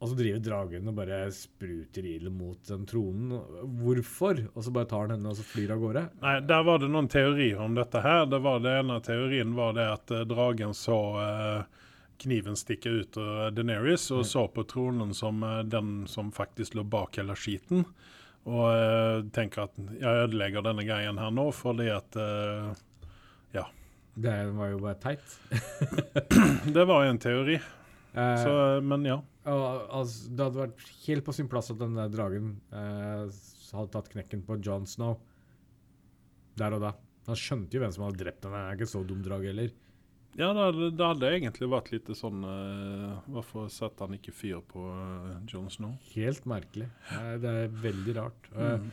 Og så driver dragen og bare spruter ild mot den tronen. Hvorfor? Og så bare tar han henne og så flyr av gårde. Nei, der var det noen teorier om dette her. Det var det ene teorien var det at eh, dragen så eh, kniven stikke ut av Daenerys, og så på tronen som eh, den som faktisk lå bak hele skiten. Og eh, tenker at jeg ødelegger denne greien her nå fordi at eh, Det var jo bare teit. [CLEARS THROAT] Det var en teori. Eh, Så, men ja. Og, altså, det hadde vært helt på sin plass at den der dragen eh, hadde tatt knekken på Jon Snow. Der og da. Han skjønte jo hvem som hadde drept ham. Han er ikke så dum drag heller. Ja, det hadde, det hadde egentlig vært litt sånn uh, Hvorfor satte han ikke fyr på uh, Jon Snow? Helt merkelig. Uh, det er veldig rart. Eh, Mm.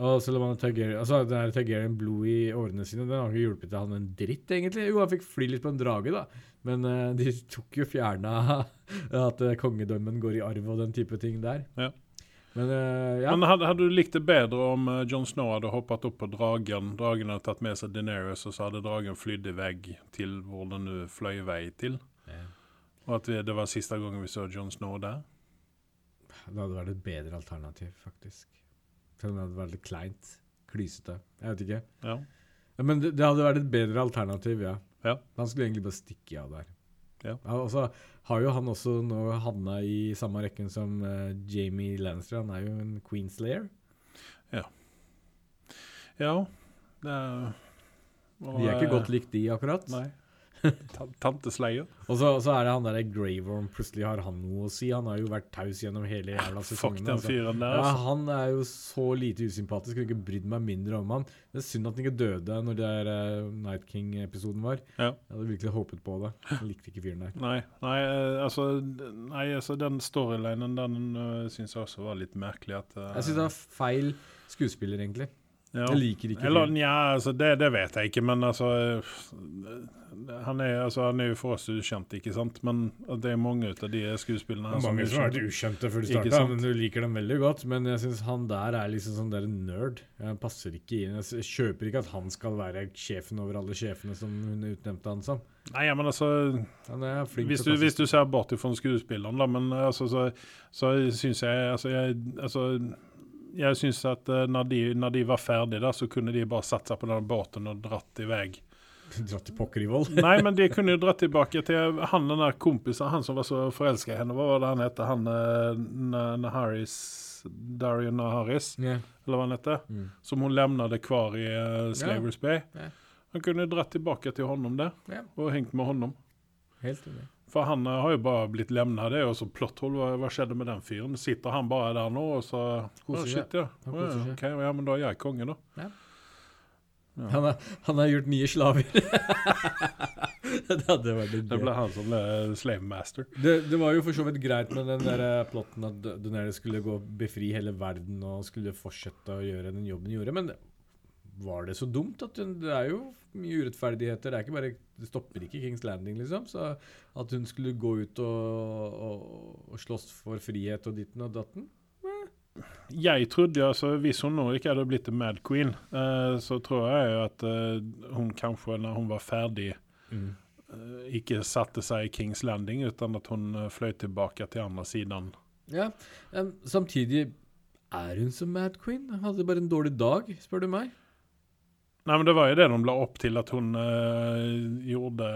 Og selv om han Targaryen Altså, den Targaryen Blue i årene sine, den har ikke hjulpet til han en dritt, egentlig. Jo, han fikk fly litt på en drage, da. Men uh, de tok jo fjerna [LAUGHS] at uh, kongedømmen går i arv og den type ting der. Ja. Men uh, ja. Men hadde, hadde du likt det bedre om Jon Snow hadde hoppet opp på dragen, dragen hadde tatt med seg Daenerys, og så hadde dragen flydd i vei til hvor den nå fløy vei til? Ja. Og at vi, det var siste gangen vi så Jon Snow der? Det hadde vært et bedre alternativ, faktisk. Selv om det hadde vært litt kleint. Klysete. Jeg vet ikke. Ja. Ja, men det, det hadde vært et bedre alternativ, ja. Ja. Han skulle egentlig bare stikke av der. Ja. så har jo han også nå havna i samme rekken som uh, Jamie Lannister. Han er jo en Queenslayer. Ja. Det er, De er ikke godt likt, de, akkurat. Nei. [LAUGHS] Ta- Tante Slayer. Og så, så er det han derre Graveworm. Plutselig har han noe å si. Han har jo vært taus gjennom hele jævla Fuck sesongen. den altså. fyren der. Ja, altså. han er jo så lite usympatisk. Kunne ikke brydd meg mindre om han. Det er synd at han ikke døde når det der uh, Night King-episoden var. Ja. Jeg hadde virkelig håpet på det. Jeg likte ikke fyren der. Nei, nei, eh, altså, nei, altså den storylinen den uh, syns jeg også var litt merkelig. At, uh, Jeg syns det var feil skuespiller, egentlig. Ja. Jeg liker ikke Eller ja, altså, det, det vet jeg ikke, men altså eh, han er, altså, han er jo for oss ukjent, ikke sant? Men det er mange av de skuespillene Det er mange som har vært ukjente. før de starta, men du liker dem veldig godt. Men jeg syns han der er liksom sånn der nerd. Han passer ikke inn. Jeg kjøper ikke at han skal være sjefen over alle sjefene som hun utnevnte han som. Nei, men altså Han flink hvis du, hvis du ser bort ifra skuespilleren, da, men eh, altså, så, så syns jeg Altså, jeg, altså, jeg syns at eh, når de, når de var ferdige, da, så kunne de bare satt seg på den båten og dratt i vei. [LAUGHS] Dratt til pokker i vold. [LAUGHS] Nei, men de kunne jo dratt tilbake til han den der kompisen, han som var så forelska i henne. Hva var det han het? Han eh, Naharis Darian Naharis, yeah. eller hva han heter? Mm. Som hun lämnade kvar i uh, Slavers Bay. Yeah. Han kunne jo dratt tilbake til honom der, og hengt med honom. Helt enig. For han eh, har jo bare blitt lämnad. Det jo så plotthål. Hva, hva skjedde med den fyren? Sitter han bare der nå, og så Koser seg. shit, ja. Ja, koser seg. ok, ja, men da er jeg konge, da. Ja. Han, har, han har gjort nye slaver. [LAUGHS] det hadde vært litt Det ble han som ble slave master. Det, det var jo for så vidt greit med den der eh, plotten at Donaire skulle gå befri hele verden og skulle fortsette å gjøre den jobben de gjorde, men var det så dumt? at hun, Det er jo mye urettferdigheter. Det, bare, det stopper ikke Kings Landing, liksom. Så at hun skulle gå ut og, og, og slåss for frihet og ditten og datten Jeg trodde, altså, Hvis hun nå ikke hadde blitt en Mad Queen, eh, så tror jeg jo at eh, hun kanskje, når hun var ferdig, Mm. eh, ikke satte seg i Kings Landing, uten at hun uh, fløy tilbake til andre siden. Ja, um, Samtidig er hun som Mad Queen. Hadde bare en dårlig dag, spør du meg. Nei, men Det var jo det de la opp til at hun eh, gjorde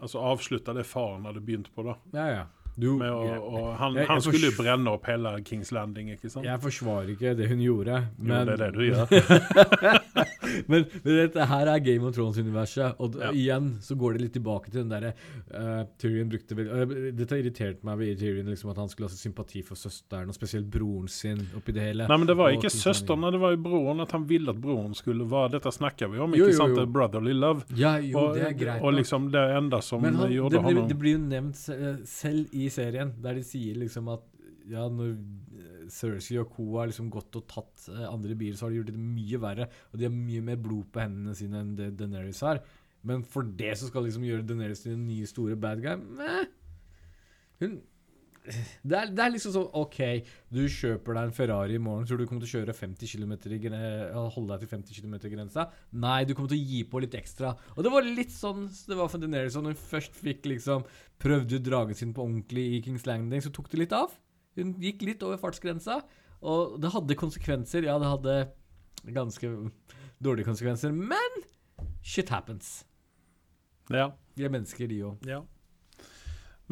Altså avslutta det faren hadde begynt på. da Ja, ja. Du, med å, og han, jeg- jeg han skulle jo brenne opp hele Kings Landing, ikke sant? jeg forsvarer ikke det hun gjorde, men jo, det er det du gjør. [LAUGHS] men, men dette her er Game of Thrones-universet, og Ja. igjen så går det litt tilbake til den derre uh, Tyrion brukte vel uh, Dette irriterte meg ved Tyrion, liksom at han skulle ha sympati for søsteren, og spesielt broren sin, oppi det hele. Nei, men det var ikke søsteren, det var jo broren. At han ville at broren skulle være Dette snakker vi om, ikke jo, sant? jo. Er Brotherly love. Ja, jo, og, det er greit. og liksom det enda som Men han, gjorde det, blir, honom det blir jo nevnt eh, selv i serien, der de sier liksom at ja, når eh, Cersei og co. har liksom gått og tatt eh, andre byer, så har de gjort det mye verre. Og de har mye mer blod på hendene sine enn det Daenerys har. Men for det så skal liksom gjøre Daenerys til den nye store bad guy Meh. Hun det er, det er liksom sånn OK, du kjøper deg en Ferrari i morgen. Tror du kommer til å kjøre 50 km holde deg til 50 km-grensa? Nei, du kommer til å gi på litt ekstra. Og det var litt sånn det var for Deneris Når hun først fikk liksom prøvde ut dragen sin på ordentlig i Kings Landing, så tok det litt av. Hun gikk litt over fartsgrensa. Og det hadde konsekvenser. Ja, det hadde ganske dårlige konsekvenser. Men shit happens. Ja. Vi er mennesker, de òg. ja.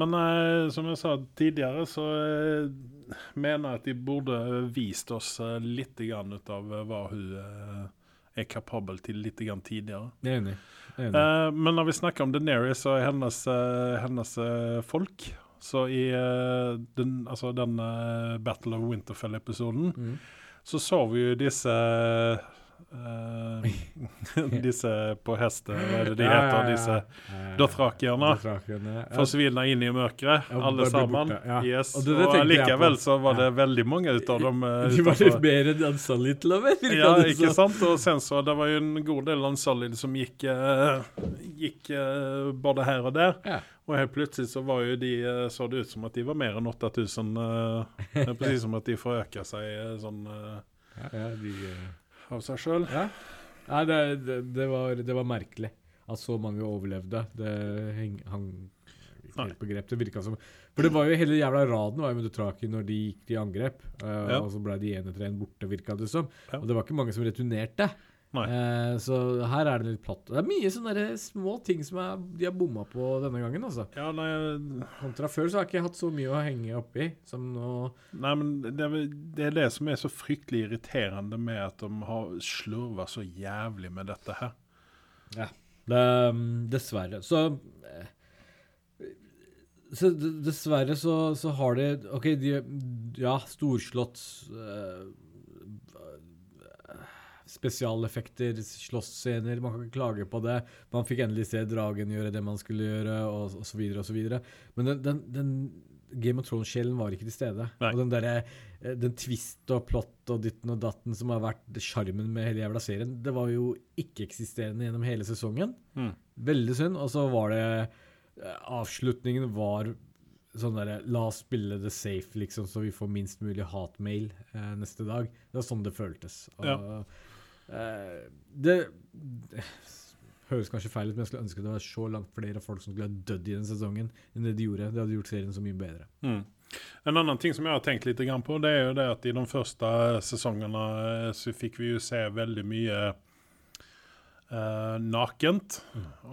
Men eh, som jeg sa tidligere, så eh, mener jeg at de burde vist oss eh, litt grann ut av eh, hva hun eh, er kapabel til litt grann tidligere. Jeg er enig. Jeg er enig. Eh, men når vi snakker om Daenerys og hennes, eh, hennes folk Så i den, altså den Battle of Winterfell-episoden Mm. så så vi jo disse [LAUGHS] Disse på hestet, hva er det de Ja, ja, heter? ja. Disse dothrakierne, dothrakerne. Dothrakerne, ja. Forsvinne inn i mørket, Ja, alle sammen. ja. Yes. Og likevel så var det Ja. veldig mange ut av dem [LAUGHS] eh, De var litt mer enn Unsolid, og ja, ikke sant? Og sen så, det var jo en god del Unsolid som gikk, eh, gikk eh, både her og der. Ja. Og helt plutselig så var jo de, eh, så det ut som at de var mer enn 8000. Uh, [LAUGHS] precis som at de forøka seg eh, sånn eh, Ja, ja, de, eh, av seg sjøl. ja. Nei, det, det, det, var, det var merkelig at så mange overlevde. Det hang, hang helt på grep. Det virka som For det var jo hele jævla raden var jo med Dutraki når de gikk til angrep. Uh, Ja. Og så ble de en etter en borte, virka det som. Og det var ikke mange som returnerte. Eh, så her er det litt platt. Det er mye sånne små ting som er, de har bomma på denne gangen. altså. Ja, nei, Kontra før så har jeg ikke hatt så mye å henge oppi som nå. nei, men det, det er det som er så fryktelig irriterende med at de har slurva så jævlig med dette her. Det, um, dessverre. Så eh, så dessverre så, så har de OK, de Ja, storslått eh, Spesialeffekter, slåssscener. Man kan ikke klage på det. Man fikk endelig se dragen gjøre det man skulle gjøre, og, osv. videre. Men den, den, den Game of Thrones-sjelen var ikke til stede. Nei. Og den derre eh, den twist og plott og ditten og datten som har vært sjarmen med hele jævla serien, det var jo ikke-eksisterende gjennom hele sesongen. Mm. Veldig synd. Og så var det eh, Avslutningen var sånn derre La oss spille det safe, liksom, så vi får minst mulig hatmail eh, neste dag. Det var sånn det føltes. Og, eh, det, det høres kanskje feil ut, men jeg skulle ønske det var så langt flere folk som skulle ha dødd i den sesongen, enn det de gjorde. Det hadde gjort serien så mye bedre. Mm. En annen ting som jeg har tenkt litt på, det er jo det at i de første sesongene eh, så fikk vi jo se veldig mye eh, nakent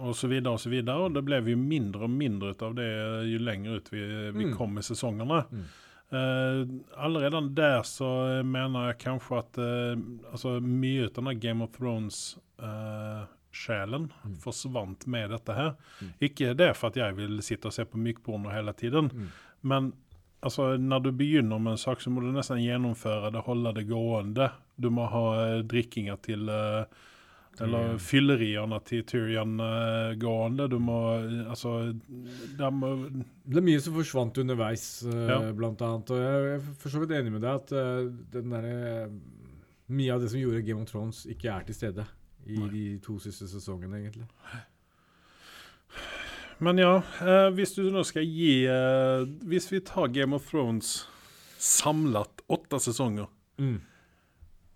og så videre og så videre. Og det ble jo mindre og mindre ut av det jo lenger ut vi, vi Mm. kom i sesongene. Mm. Eh, allerede der så mener jeg kanskje at uh, altså mye av denne Game of Thrones-sjelen Mm. forsvant med dette her. Mm. Ikke det for at jeg vil sitte og se på mykporno hele tiden, Mm. men altså, når du begynner med en sak, så må du nesten gjennomføre det, holde det gående. Du må ha drikkinger til eh, eller Tyrion. fylleriene til Tyrion uh, gående. Du må eh, Altså de må, Det er mye som forsvant underveis, uh, Ja. blant annet. Og jeg er for så vidt enig med deg at uh, den derre Mye av det som gjorde Game of Thrones, ikke er til stede i Nei. de to siste sesongene, egentlig. Men ja, eh, hvis du nå skal gi eh, Hvis vi tar Game of Thrones samlet åtte sesonger, Mm.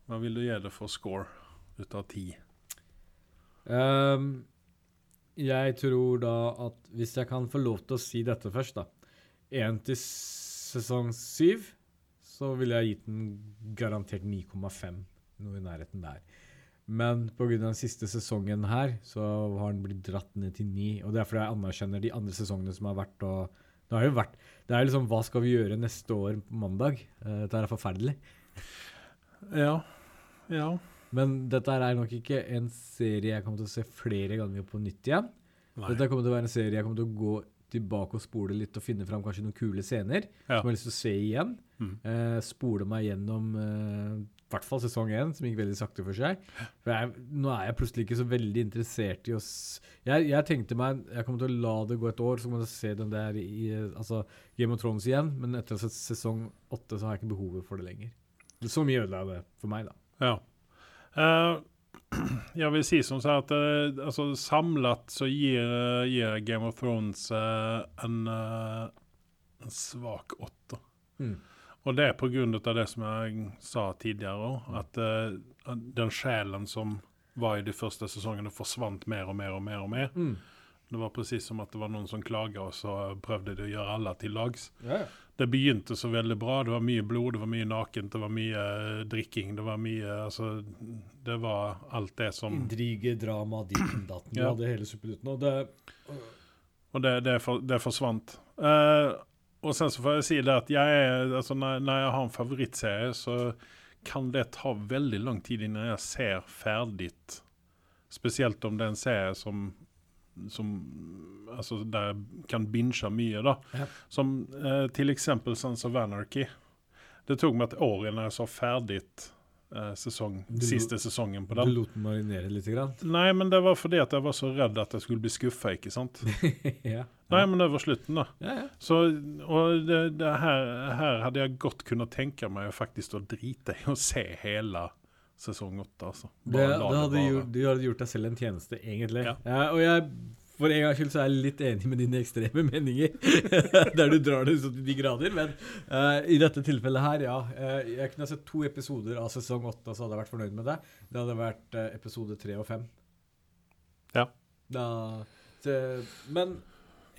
hva vil du gi det for score ut av ti? Ehm, jeg tror da at hvis jeg kan få lov til å si dette først, da Én til sesong syv, så ville jeg gitt den garantert 9,5. Noe i nærheten der. Men pga. den siste sesongen her, så har den blitt dratt ned til 9. Og det er fordi jeg anerkjenner de andre sesongene som har vært. og Det har jo vært Det er liksom Hva skal vi gjøre neste år på mandag? Eh, Dette er forferdelig. Ja. Ja. Men dette er nok ikke en serie jeg kommer til å se flere ganger på nytt igjen. Nei. Dette kommer til å være en serie jeg kommer til å gå tilbake og spole litt og finne fram kanskje noen kule scener Ja. som jeg har lyst til å se igjen. Mm. Eh, spole meg gjennom eh, i hvert fall sesong én, som gikk veldig sakte for seg. For jeg, nå er jeg plutselig ikke så veldig interessert i å jeg, jeg tenkte meg jeg kommer til å la det gå et år, så kommer jeg til å se den der i altså Game of Thrones igjen. Men etter sesong åtte, så har jeg ikke behovet for det lenger. Så mye ødela det for meg, da. Ja. Eh, [CLEARS THROAT] jag vill si som så at att eh, alltså, samlat så ger, eh, ger Game of Thrones en, en svak åtta. Mm. Och det är på grund av det som jag sa tidigare. Att den själen som var i de första säsongerna forsvant mer och mer och mer och mer. Mm. Det var precis som at det var noen som klaga, og så prøvde de å gjøre alle til lags. Ja, ja. Det begynte så veldig bra. Det var mye blod, det var mye nakent, det var mye eh, drikking. Det var mye Altså, det var alt det som Intrige, drama, ditten, datten. Du Ja. hadde hele suppeluten. Og det Og det, det, for, det forsvant. Uh, og sen så får jeg si det at jeg Altså, når, når jeg har en favorittserie, så kan det ta veldig lang tid innan jeg ser ferdig. Spesielt om det er en serie som som altså der kan binge mye, da. Ja. Som eh, eksempel Sons of Anarchy. Det tok meg et år innan jeg så ferdig eh, sesong, Du siste sesongen på den. Du lot den marinere litt? Grann. Nei, men det var fordi at jeg var så redd at jeg skulle bli skuffa, ikke sant? [LAUGHS] ja. Nei, men det var slutten, da. ja, ja. Så, og det, det her, her hadde jeg godt kunnet tenke meg faktisk å drite i å se hele sesong åtte, altså. Det, det hadde gjort, du hadde gjort deg selv en tjeneste, egentlig. Ja. Ja, og jeg, for en gangs skyld så er jeg litt enig med dine ekstreme meninger, [LAUGHS] der du drar det så til de grader. Men uh, i dette tilfellet her, ja. Uh, jeg kunne ha sett to episoder av sesong åtte, så hadde jeg vært fornøyd med det. Det hadde vært uh, episode tre og fem. Ja. Da, så, men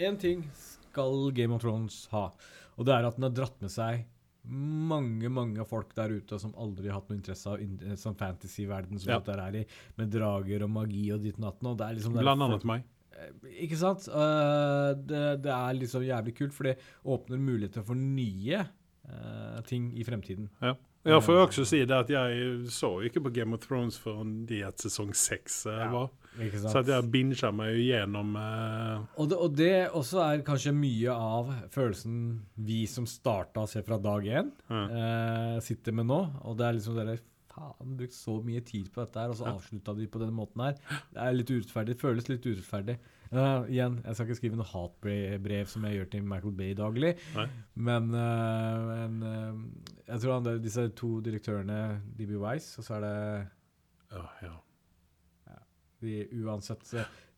én ting skal Game of Thrones ha, og det er at den har dratt med seg mange mange folk der ute som aldri har hatt noe interesse av in- sånn fantasy-verden som Ja. dette er i, med drager og magi og ditt natten. Og det er liksom det er Blant annet meg. Eh, Ikke sant? Uh, det, det er liksom jævlig kult, for det åpner muligheter for nye uh, ting i fremtiden. Jeg får jo også si det at jeg så ikke på Game of Thrones før de at sesong seks eh, Ja. var. Så at jeg binga meg jo gjennom eh, Og det, og det også er kanskje mye av følelsen vi som starta å se fra dag én, Ja. eh, sitter med nå. Og det er liksom dere Faen, brukt så mye tid på dette her, og så avslutta de på denne måten her. Det er litt urettferdig. Føles litt urettferdig. Eh, igjen, jeg skal ikke skrive noe hatbrev som jeg gjør til Michael Bay daglig, Nei. men, uh, men uh, jeg tror han, disse to direktørene, DB Wise, og så er det ja, ja. de uansett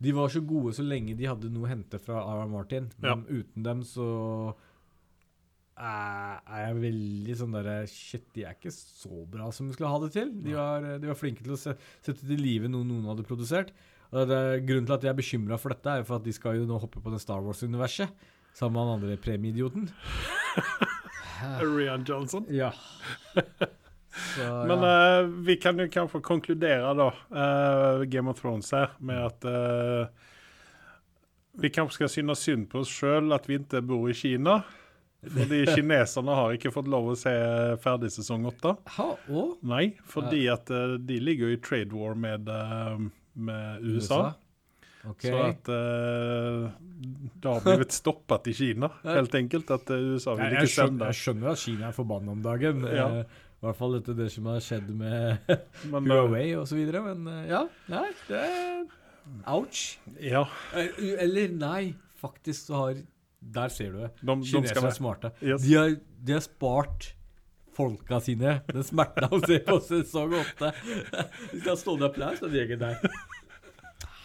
De var så gode så lenge de hadde noe å hente fra R.R. Martin, men uten dem så er jeg veldig sånn derre Shit, de er ikke så bra som de skulle ha det til. De var, de var flinke til å se, sette til live noe noen hadde produsert. Og det, Grunnen til at jeg er bekymra for dette, er jo for at de skal jo nå hoppe på det Star Wars-universet. Sammen med han andre premieidioten. [LAUGHS] Rian Johnson. Ja. Så, Men ja. eh, vi kan jo kanskje konkludere da, uh, Game of Thrones her, med at uh, vi kanskje skal synes synd på oss sjøl at vi ikke bor i Kina. Fordi [LAUGHS] kineserne har ikke fått lov å se ferdig sesong åtte. Nei, fordi at eh, de ligger jo i trade war med, eh, med USA. Ok. Så at uh, det har blitt [LAUGHS] stoppet i Kina, helt enkelt. At eh, USA vil ikke sende. jeg skjønner at Kina er forbanna om dagen. Ja. Eh, I hvert fall etter det som har skjedd med [LAUGHS] Men, eh, Huawei osv. Men eh, ja, nei, det er Ouch. ja, Eh, Eller nei, faktisk så har Der ser du det. de, de Kinesere skal er smarte. Yes. De, har, de har spart folka sine den smerta å se på sesong åtte. Vi skal ha stående applaus, den gjengen der.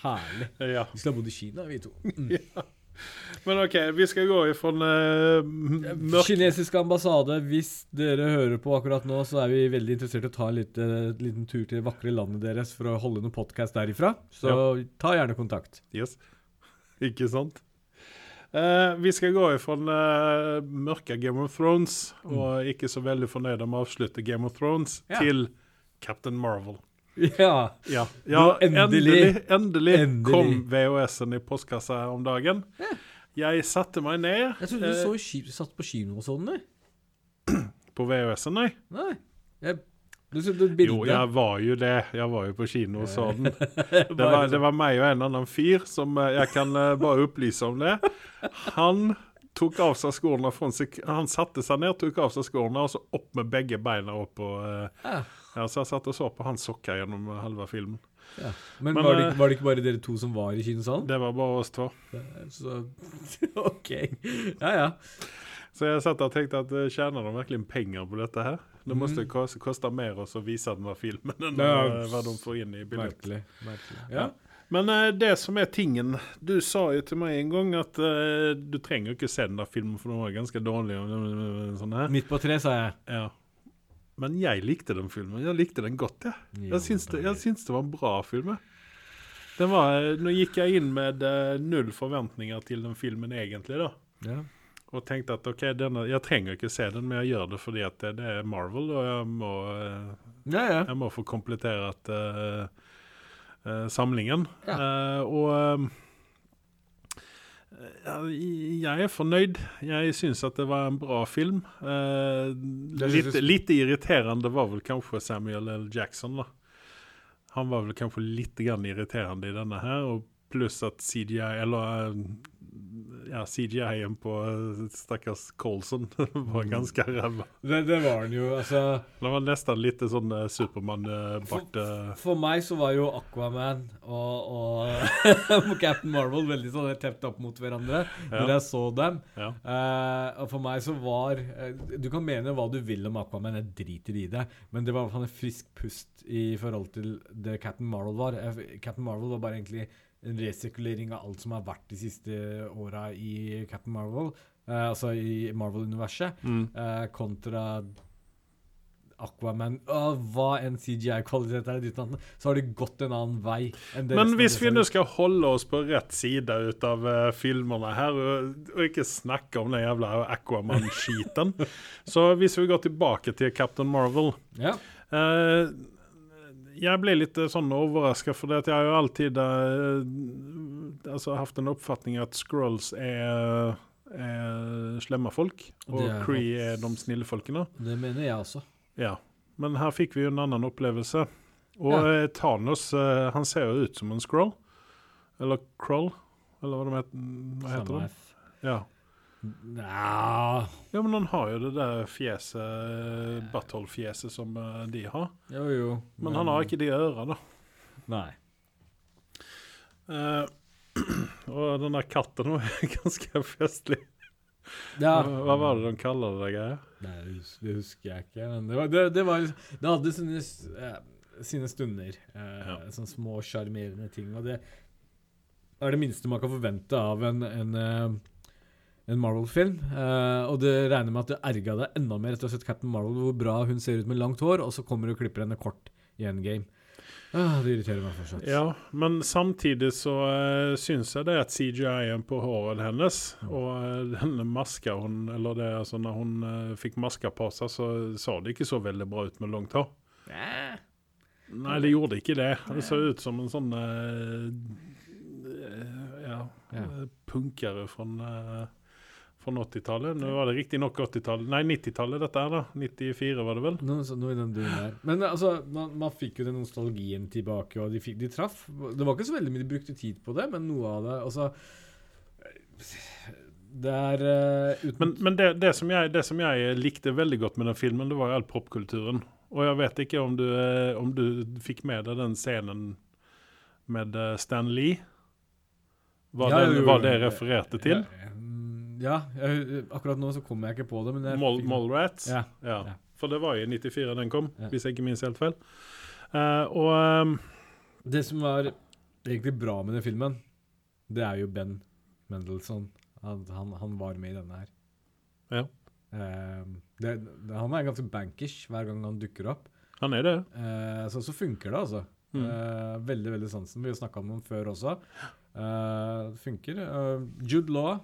Herlig. Ja. Vi skulle ha bodd i Kina, vi to. Mm. [LAUGHS] Men OK, vi skal gå ifra uh, Kinesisk ambassade, hvis dere hører på akkurat nå, så er vi veldig interessert i å ta en lite, liten tur til det vakre landet deres for å holde noen podkast derifra. Så ta gjerne kontakt. Yes. [LAUGHS] Ikke sant? Eh, vi skal gå ifra uh, mørke Game of Thrones, og ikke så veldig fornøyde med å avslutte Game of Thrones, Ja. til Captain Marvel. Ja. Ja, ja endelig- endelig, endelig, endelig. kom VHS-en i postkassa om dagen. Jeg satte meg ned Jeg trodde du eh, så satt på kino og sånn, [CLEARS THROAT] på VHS-en, nei. Nei. Jeg, du bilde. Jo, jeg var jo det. Jeg var jo på kino og så den. [LAUGHS] Det var, det var meg og en annen fyr som eh, Jeg kan eh, bare opplyse om det. Han tok av seg skoene Han satte seg ned, tok av seg skoene, og så opp med begge beina opp på eh, Ja. ja, Så jeg satt og så på hans sokker gjennom halve filmen. Ja. Men, Men, var, det, var det ikke bare dere to som var i kinosalen? Det var bare oss to. Så [LAUGHS] OK. Ja, ja. Så jeg satt og tenkte at tjener de virkelig penger på dette her? Det måste mm. koste mer å så den var filmen [LAUGHS] enn Ja. eh, hva de får inn i billett. Ja. Ja. Men eh, det som er tingen Du sa jo til meg en gang at uh, du trenger jo ikke se den der filmen, for den var ganske dårlig. Sånn. Midt på tre, sa jeg. Ja. Men jeg likte den filmen. Jeg likte den godt, jeg. Jeg syns det, jeg syns det var en bra film. Den var, nå gikk jeg inn med null forventninger til den filmen egentlig, da. Ja. Og tenkte at ok, denne, jeg trenger ikke se den, men jeg gjør det fordi at det, det er Marvel, og jeg må, eh, ja, ja. jeg må få komplettert uh, uh, samlingen. Ja. Uh, og eh, jeg er fornøyd. Jeg syns at det var en bra film. Eh, litt, litt irriterende var vel kanskje Samuel L. Jackson. da. Han var vel kanskje litt grann irriterende i denne her, og pluss at CGI, eller eh, ja, CGI-en på eh, stakkars Colson [LAUGHS] var ganske ræva. Det, det var den jo, altså Det var nesten litt sånn uh, Supermann-bart. For, For meg så var jo Aquaman og, [LAUGHS] og Captain Marvel veldig sånn tett opp mot hverandre når jeg så dem. ja. Uh, og for meg så var eh, Du kan mene hva du vil om Aquaman, jeg driter i det, men det var i hvert fall en frisk pust i forhold til det Captain Marvel var. Eh, Captain Marvel var bare egentlig en resirkulering av alt som har vært de siste åra i Captain Marvel, eh, altså i Marvel-universet, Mm. eh, kontra Aquaman Åh, Hva en CGI-kvalitet er, så har det gått en annen vei. enn det Men hvis vi nå skal holde oss på rett side ut av uh, filmene her, og, og ikke snakke om den jævla Aquaman-skiten [LAUGHS] Så hvis vi går tilbake til Captain Marvel Ja. eh, Jeg ble litt eh, sånn overraska, for jeg har jo alltid uh, altså, hatt en oppfatning at Scrolls er, er slemme folk, og er Cree er de snille folkene. Det mener jeg også. Ja, men her fikk vi jo en annen opplevelse. Og Ja. eh, Thanos, uh, han ser jo ut som en scroll. Eller Kroll, eller hva, de heter, hva heter det? Ja. Nja ja, men han har jo det der fjeset, butthole-fjeset som eh, de har. Jo, jo. Men han har ikke de øra, da. Nei. [CLEARS THROAT] Uh, og den der katten var [LAUGHS] ganske festlig. Ja. Hva, var det de kaller det der greia? Nei, det hus- det husker jeg ikke. Men det, var, det, det, var, det hadde sine, eh, sine stunder. Eh, Ja. Sånne små, sjarmerende ting. Og det er det minste man kan forvente av en, en, eh, en Marvel-film. Uh, og det regner med at du erga deg enda mer etter å ha sett Captain Marvel, hvor bra hun ser ut med langt hår, og så kommer du og klipper henne kort i Endgame. Uh, det irriterer meg fortsatt. Ja, men samtidig så uh, syns jeg det at CGI-en på håret hennes og uh, denne maska hun Eller det altså når hun uh, fikk maska på seg, så så det ikke så veldig bra ut med langt hår. Eh, Nei, det gjorde ikke det. Det så ut som en sånn Ja, Ja. punkere fra fra 80-tallet. Nå var det riktignok 80-tallet Nei, 90-tallet dette er, da. 94 var det vel? Noe, så- noe i den duren der. Men altså, man, man fikk jo den nostalgien tilbake, og de, fikk, de traff. Det var ikke så veldig mye de brukte tid på det, men noe av det Altså Det er uh, uten Men, men det, det, som jeg, det som jeg likte veldig godt med den filmen, det var jo all popkulturen. Og jeg vet ikke om du, eh, om du fikk med deg den scenen med eh, Stan Lee? Hva, Ja, det, det refererte til? Ja, mm, ja jeg, akkurat nå så kommer jeg ikke på det, men Mol, fikk- Ja. Ja. Ja. For det var i 94 den kom, Ja. hvis jeg ikke minst helt feil. Uh, og um, Det som var egentlig bra med den filmen, det er jo Ben Mendelssohn. Han, han, han var med i denne her. Ja. Uh, det, det, han er ganske bankers hver gang han dukker opp. han er det. Uh, så, så funker det, altså. Mm. Eh, veldig, veldig sansen. Vi har snakka om den før også. Uh, funker. Jude Law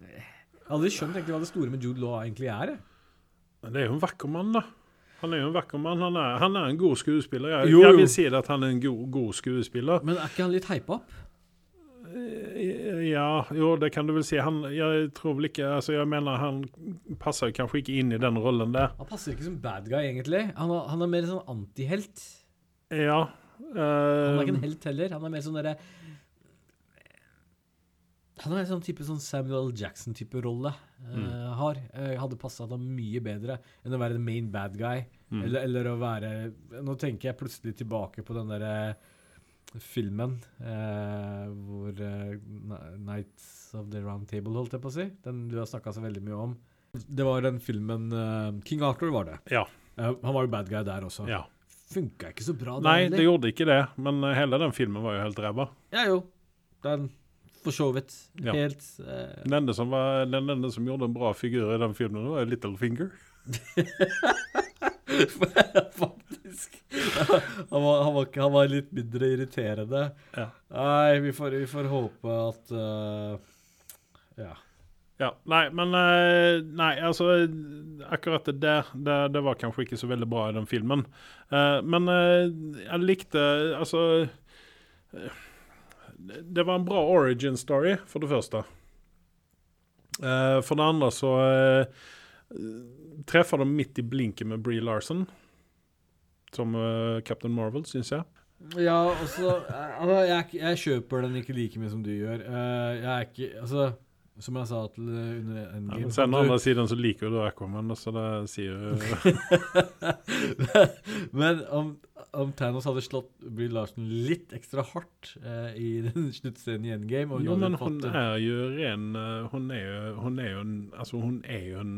Jeg har aldri skjønt egentlig hva det store med Jude Law egentlig er. Men Det er jo en vakker mann, da. Han er jo en vakker mann. Han er, han er en god skuespiller. Jeg, Jo, jeg vil si det at han er en god, god skuespiller. Men er ikke han litt hypa opp? Eh, Ja, jo, det kan du vel si. Han, jeg tror vel ikke altså Jeg mener, han passer kanskje ikke inn i den rollen der. Han passer ikke som bad guy, egentlig. Han, han er mer sånn antihelt. Ja. Han er ikke eh, en helt heller. Han er mer sånn derre Han er en sånn type sånn Samuel. Jackson-type rolle. eh, har. Uh, hadde passa ham mye bedre enn å være the main bad guy. Mm. Eller, eller å være Nå tenker jeg plutselig tilbake på den derre filmen uh, hvor eh, Nights of the Round Table, holdt jeg på å si. Den du har snakka så veldig mye om. Det var den filmen eh, King Arthur var det. Ja. Eh, han var jo bad guy der også. ja. Funka ikke så bra. Nei, heller. det gjorde ikke det. Men eh, hele den filmen var jo helt ræva. Ja, jo. Den for så vidt. Ja. Helt eh, Den ende som, var, den ende som gjorde en bra figur i den filmen, var Littlefinger. [LAUGHS] Faktisk. Han var, han, var, han var litt mindre irriterende. Ja. Nei, vi får, vi får håpe at uh, Ja. Ja, nei, men eh, Nei, altså Akkurat det der, det, det var kanskje ikke så veldig bra i den filmen. Uh, men uh, jeg likte Altså det- var en bra origin story, for det første. Eh, for det andre så uh, treffer de midt i blinken med Bree Larson. Som eh, Captain Marvel, syns jeg. Ja, altså altså, jeg, jeg kjøper den ikke like mye som du gjør. Eh, jeg er ikke Altså, som jeg sa til eh, under Ja, Endgame men sen du- andre siden så liker jo du Aquaman, så det sier jo [LAUGHS] Men om, om Thanos hadde slått Brie Larsen litt ekstra hardt eh, i [LAUGHS] den sluttscenen i Endgame Jo, men fått hun en- er jo ren eh, Hun er jo, hun er jo en Altså, hun er jo en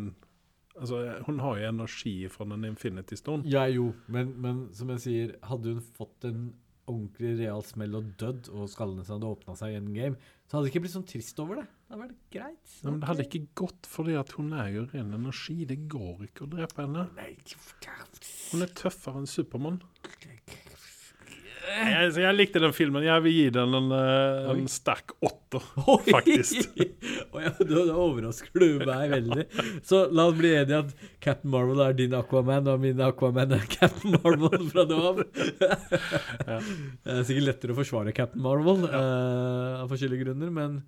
Altså, hun har jo energi fra den Infinity Stone. Ja, jo, men, men som jeg sier, hadde hun fått en ordentlig real smell og dødd, og skallene sine hadde åpna seg i Endgame, så hadde det ikke blitt sånn trist over det. Det hadde vært greit. Men det hadde ikke gått, fordi at hun er jo ren energi. Det går ikke å drepe henne. Hun er tøffere enn Supermann. Jeg, jeg likte den filmen. Jeg vil gi den en, eh, en sterk åtter, [LAUGHS] faktisk. Og ja, da, overrasker du meg veldig. Så la oss bli enige at Captain Marvel er din Aquaman, og min Aquaman er Captain Marvel fra nå av. Det er sikkert lettere å forsvare Captain Marvel eh, av forskjellige grunner, men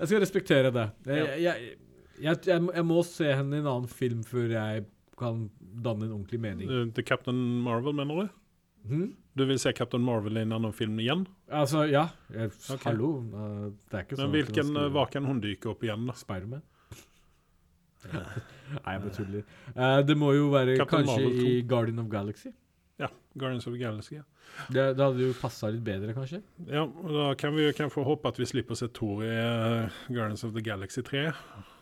jeg skal respektere det. Jeg, jeg, jeg, jeg, må se henne i en annen film før jeg kan danne en ordentlig mening. Eh, Til Captain Marvel, mener du? Hm? Du vil se Captain Marvel i en annen film igjen? Altså, ja. Jeg, okay. Hallo. eh, det er ikke sånn Men hvilken, skal- hva kan hun dyke opp igjen, da? Spiderman? [LAUGHS] Nei, jeg bare tuller. Uh, det må jo være Captain kanskje Marvel i Guardian of Galaxy. Ja, Guardians of Galaxy. Ja. Det, det hadde jo passa litt bedre, kanskje. Ja, og da kan vi kanskje håpe at vi slipper å se Thor i uh, Guardians of the Galaxy 3.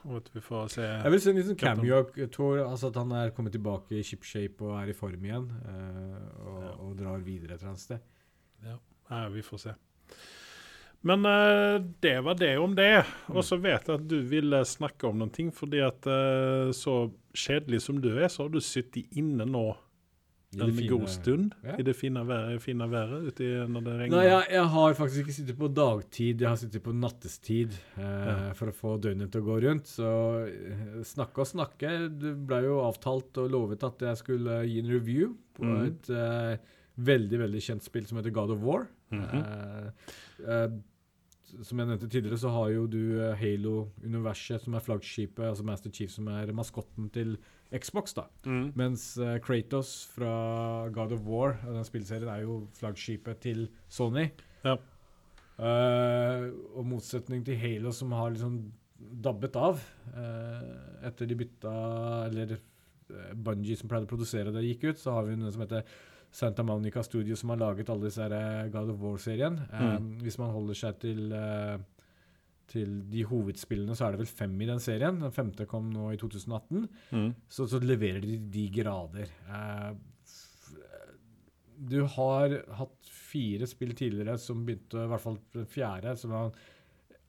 Og at vi får se Jeg vil se en liten cameo Thor, altså at han er kommet tilbake i shipshape og er i form igjen. Uh, og, Ja. og drar videre et eller annet sted. Ja, vi får se. Men uh, det var det om det. Og så vet jeg at du ville snakke om noen ting, fordi at uh, så kjedelig som du er, så har du sittet inne nå I en god stund Ja. i det fine været, fine været ute når det regner? Nei, jeg, jeg har faktisk ikke sittet på dagtid, jeg har sittet på nattestid eh, Ja. for å få døgnet til å gå rundt. Så eh, snakke og snakke. Det ble jo avtalt og lovet at jeg skulle gi en review på mm. et eh, veldig, veldig kjent spill som heter God of War. Mhm. eh, eh, som jeg nevnte tidligere, så har jo du eh, Halo-universet, som er flaggskipet, altså Master Chief, som er maskotten til Xbox, da. Mm. Mens uh, Kratos fra God of War, den spillserien, er jo flaggskipet til Sony. Ja. Uh, og motsetning til Halo, som har liksom dabbet av uh, etter de bytta Eller uh, Bungie, som pleide å produsere det, gikk ut, så har vi noe som heter Santa Monica Studio, som har laget alle disse God of War-serien. Eh, Hvis man holder seg til eh, til de hovedspillene, så er det vel fem i den serien. Den femte kom nå i 2018 Mm. så, så leverer de de grader. Uh, du har hatt fire spill tidligere som begynte, i hvert fall den fjerde, som var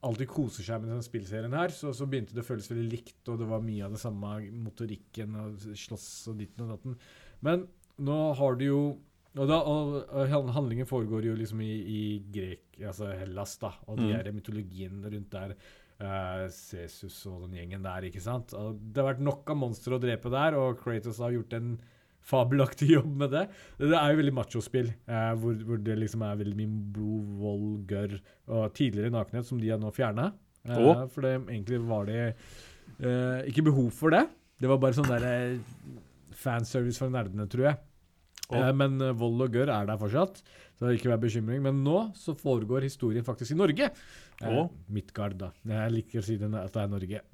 alltid koser seg med denne spillserien her, så, så begynte det å føles veldig likt, og det var mye av det samme motorikken og slåss og ditten og datten. Men nå har du jo og, da, og, og Handlingen foregår jo liksom i, i Grek, altså Hellas, da, og de Mm. her mytologien rundt der. Uh, Cesus og den gjengen der, ikke sant? Og det har vært nok av monstre å drepe der, og Kratos har gjort en fabelaktig jobb med det. Det er jo veldig machospill, uh, hvor, hvor det liksom er veldig mye blod, vold, gørr og tidligere nakenhet, som de har nå fjerna. Å. for det, egentlig var det uh, ikke behov for det. Det var bare sånn der eh, fanservice for nerdene, tror jeg. Eh, men eh, vold og gørr er der fortsatt, så det ikke vær bekymring. Men nå så foregår historien faktisk i Norge. Eh, Midtgard, da. Jeg liker å si den, at det er Norge. [CLEARS THROAT]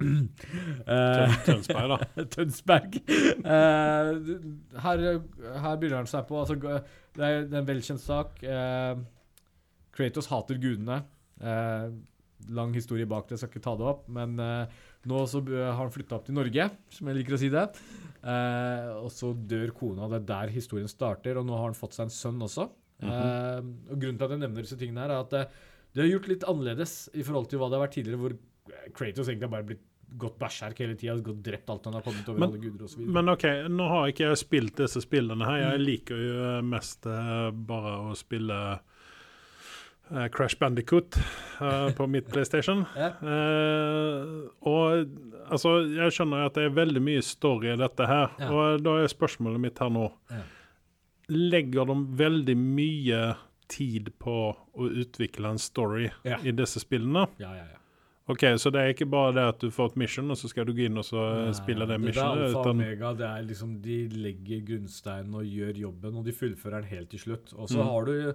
Eh, Tønsberg, da. [LAUGHS] Tønsberg. Her, her begynner han seg på altså, Det er en velkjent sak. Kratos hater gudene. Lang historie bak det, jeg skal ikke ta det opp. Men nå så har han flytta opp til Norge, som jeg liker å si det. Eh, og så dør kona, det er der historien starter. Og nå har han fått seg en sønn også. eh, og Grunnen til at jeg nevner disse tingene, her er at eh, det har gjort litt annerledes i forhold til hva det har vært tidligere, hvor Kratos egentlig har bare blitt gått bæsjerk hele tida, gått drept alt han har kommet over Men- alle guder osv. Men OK, nå har ikke jeg spilt disse spillene her. Jeg liker jo mest eh, bare å spille eh, Crash Bandicoot uh, på mitt [LAUGHS] PlayStation. Ja. uh, og altså, jeg skjønner at det er veldig mye story i dette her, Ja. og da er spørsmålet mitt her nå Ja. Legger de veldig mye tid på å utvikle en story i disse spillene? Ja, ja, ja. OK, så det er ikke bare det at du får et mission, og så skal du gå inn og så Nei, spille det missionet? det er alfa omega. Det er liksom, de legger grunnsteinen og gjør jobben, og de fullfører den helt til slutt. Og så Mm. har du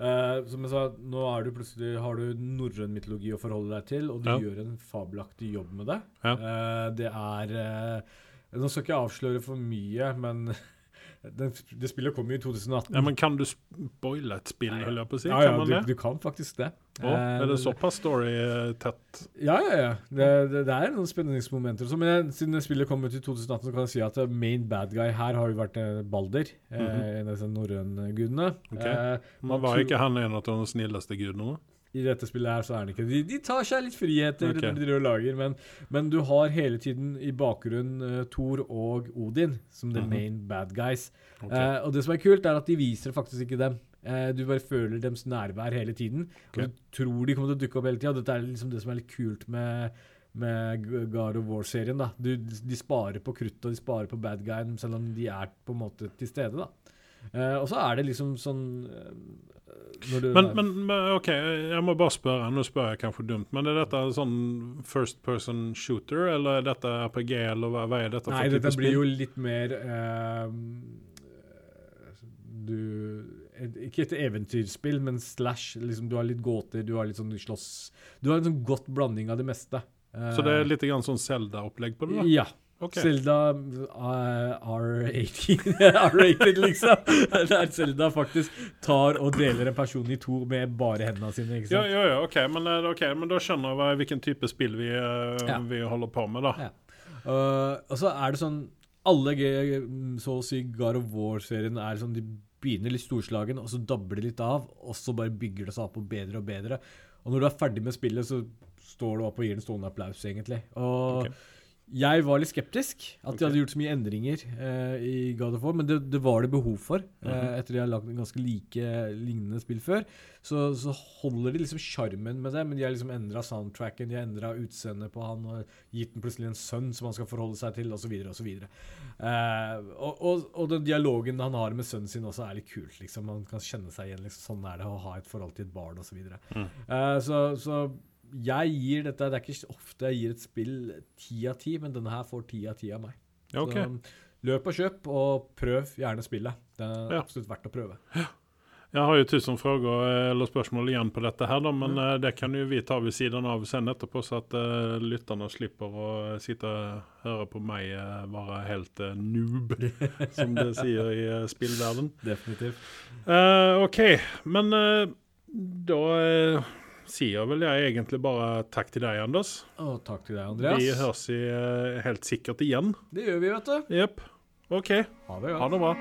eh, som jeg sa, nå er du plutselig har du norrøn mytologi å forholde deg til, og du Ja. gjør en fabelaktig jobb med det. Ja. Uh, det er uh, Nå skal jeg ikke avsløre for mye, men [LAUGHS] den, det spillet kom jo i 2018. Ja, men kan du spoile et spill, holder jeg på å si? ja, kan ja, man du, du kan faktisk det. Å, er det Eh, såpass story-tett? Ja, ja, ja. Det, det, det er noen spenningsmomenter. også, Men jeg, siden spillet kom ut i 2018, så kan jeg si at eh, main bad guy her har jo vært Balder. Balder. -hmm. En av disse norrøne gudene. Okay. Eh, man var ikke han en av de snilleste gudene? I dette spillet her så er det ikke De, de tar seg litt friheter okay. de driver og lager, men, men du har hele tiden i bakgrunnen uh, Thor og Odin som the Mhm. main bad guys. Okay. Uh, og det som er kult, er at de viser faktisk ikke dem. Uh, du bare føler deres nærvær hele tiden. Okay. Og du tror de kommer til å dukke opp hele tida. Dette er liksom det som er litt kult med med God of War-serien. da. Du, de sparer på krutt og de sparer på bad guyen, selv om de er på en måte til stede. da. Uh, og så er det liksom sånn når du Men, men, men OK, jeg må bare spørre. Nå spør jeg kanskje dumt, men er dette sånn first person shooter, eller er dette RPG, eller hva, hva er dette Nei, for type dette blir jo litt mer uh, Du Ikke et eventyrspill, men slash. Liksom, du har litt gåter, du har litt sånn slåss Du har en sånn godt blanding av det meste. Eh, Så det er litt grann sånn Zelda-opplegg på det? da? Ja. Ok. uh, R18 R-rated, liksom. Der Zelda faktisk tar og deler en person i to med bare hendene sine. ikke sant? ja, ja, OK, men, okay, men da skjønner jeg hvilken type spill vi, eh, Ja. vi holder på med, da. Ja. Uh, og så er det sånn Alle så å si God of War-serien er sånn De begynner litt storslagen, og så dabber de litt av, og så bare bygger det seg opp og bedre og bedre. Og når du er ferdig med spillet, så står du opp og gir en stående applaus, egentlig. Og Ok. Jeg var litt skeptisk. At okay. de hadde gjort så mye endringer eh, i God of War, men det, det var det behov for. eh, Mhm. etter de har lagd ganske like, lignende spill før. Så, så holder de liksom sjarmen med det, men de har liksom endra soundtracken, de har endra utseendet på han og gitt ham plutselig en sønn som han skal forholde seg til, osv. osv. Uh, og, og, og den dialogen han har med sønnen sin også er litt kult. liksom Man kan kjenne seg igjen. liksom Sånn er det å ha et forhold til et barn osv. Så, videre. Mm. Eh, så, så jeg gir dette Det er ikke ofte jeg gir et spill ti av ti, men denne her får ti av ti av meg. Ja, okay. Så løp og kjøp, og prøv gjerne spillet. Det er Ja. absolutt verdt å prøve. Jeg har jo tusen frågor eller spørsmål igjen på dette her, da, men Mm. det kan jo vi ta ved siden av sen etterpå, så at uh, lytterne slipper å sitte og høre på meg uh, være helt uh, noob, [LAUGHS] som det sier i uh, spillverden. Definitivt. Uh, OK, men da sier vel jeg egentlig bare takk til deg, Anders. Og takk til deg, Andreas. Vi høres i, eh, helt sikkert igjen. Det gjør vi, vet du. Jepp. OK. Ha det Ha det bra.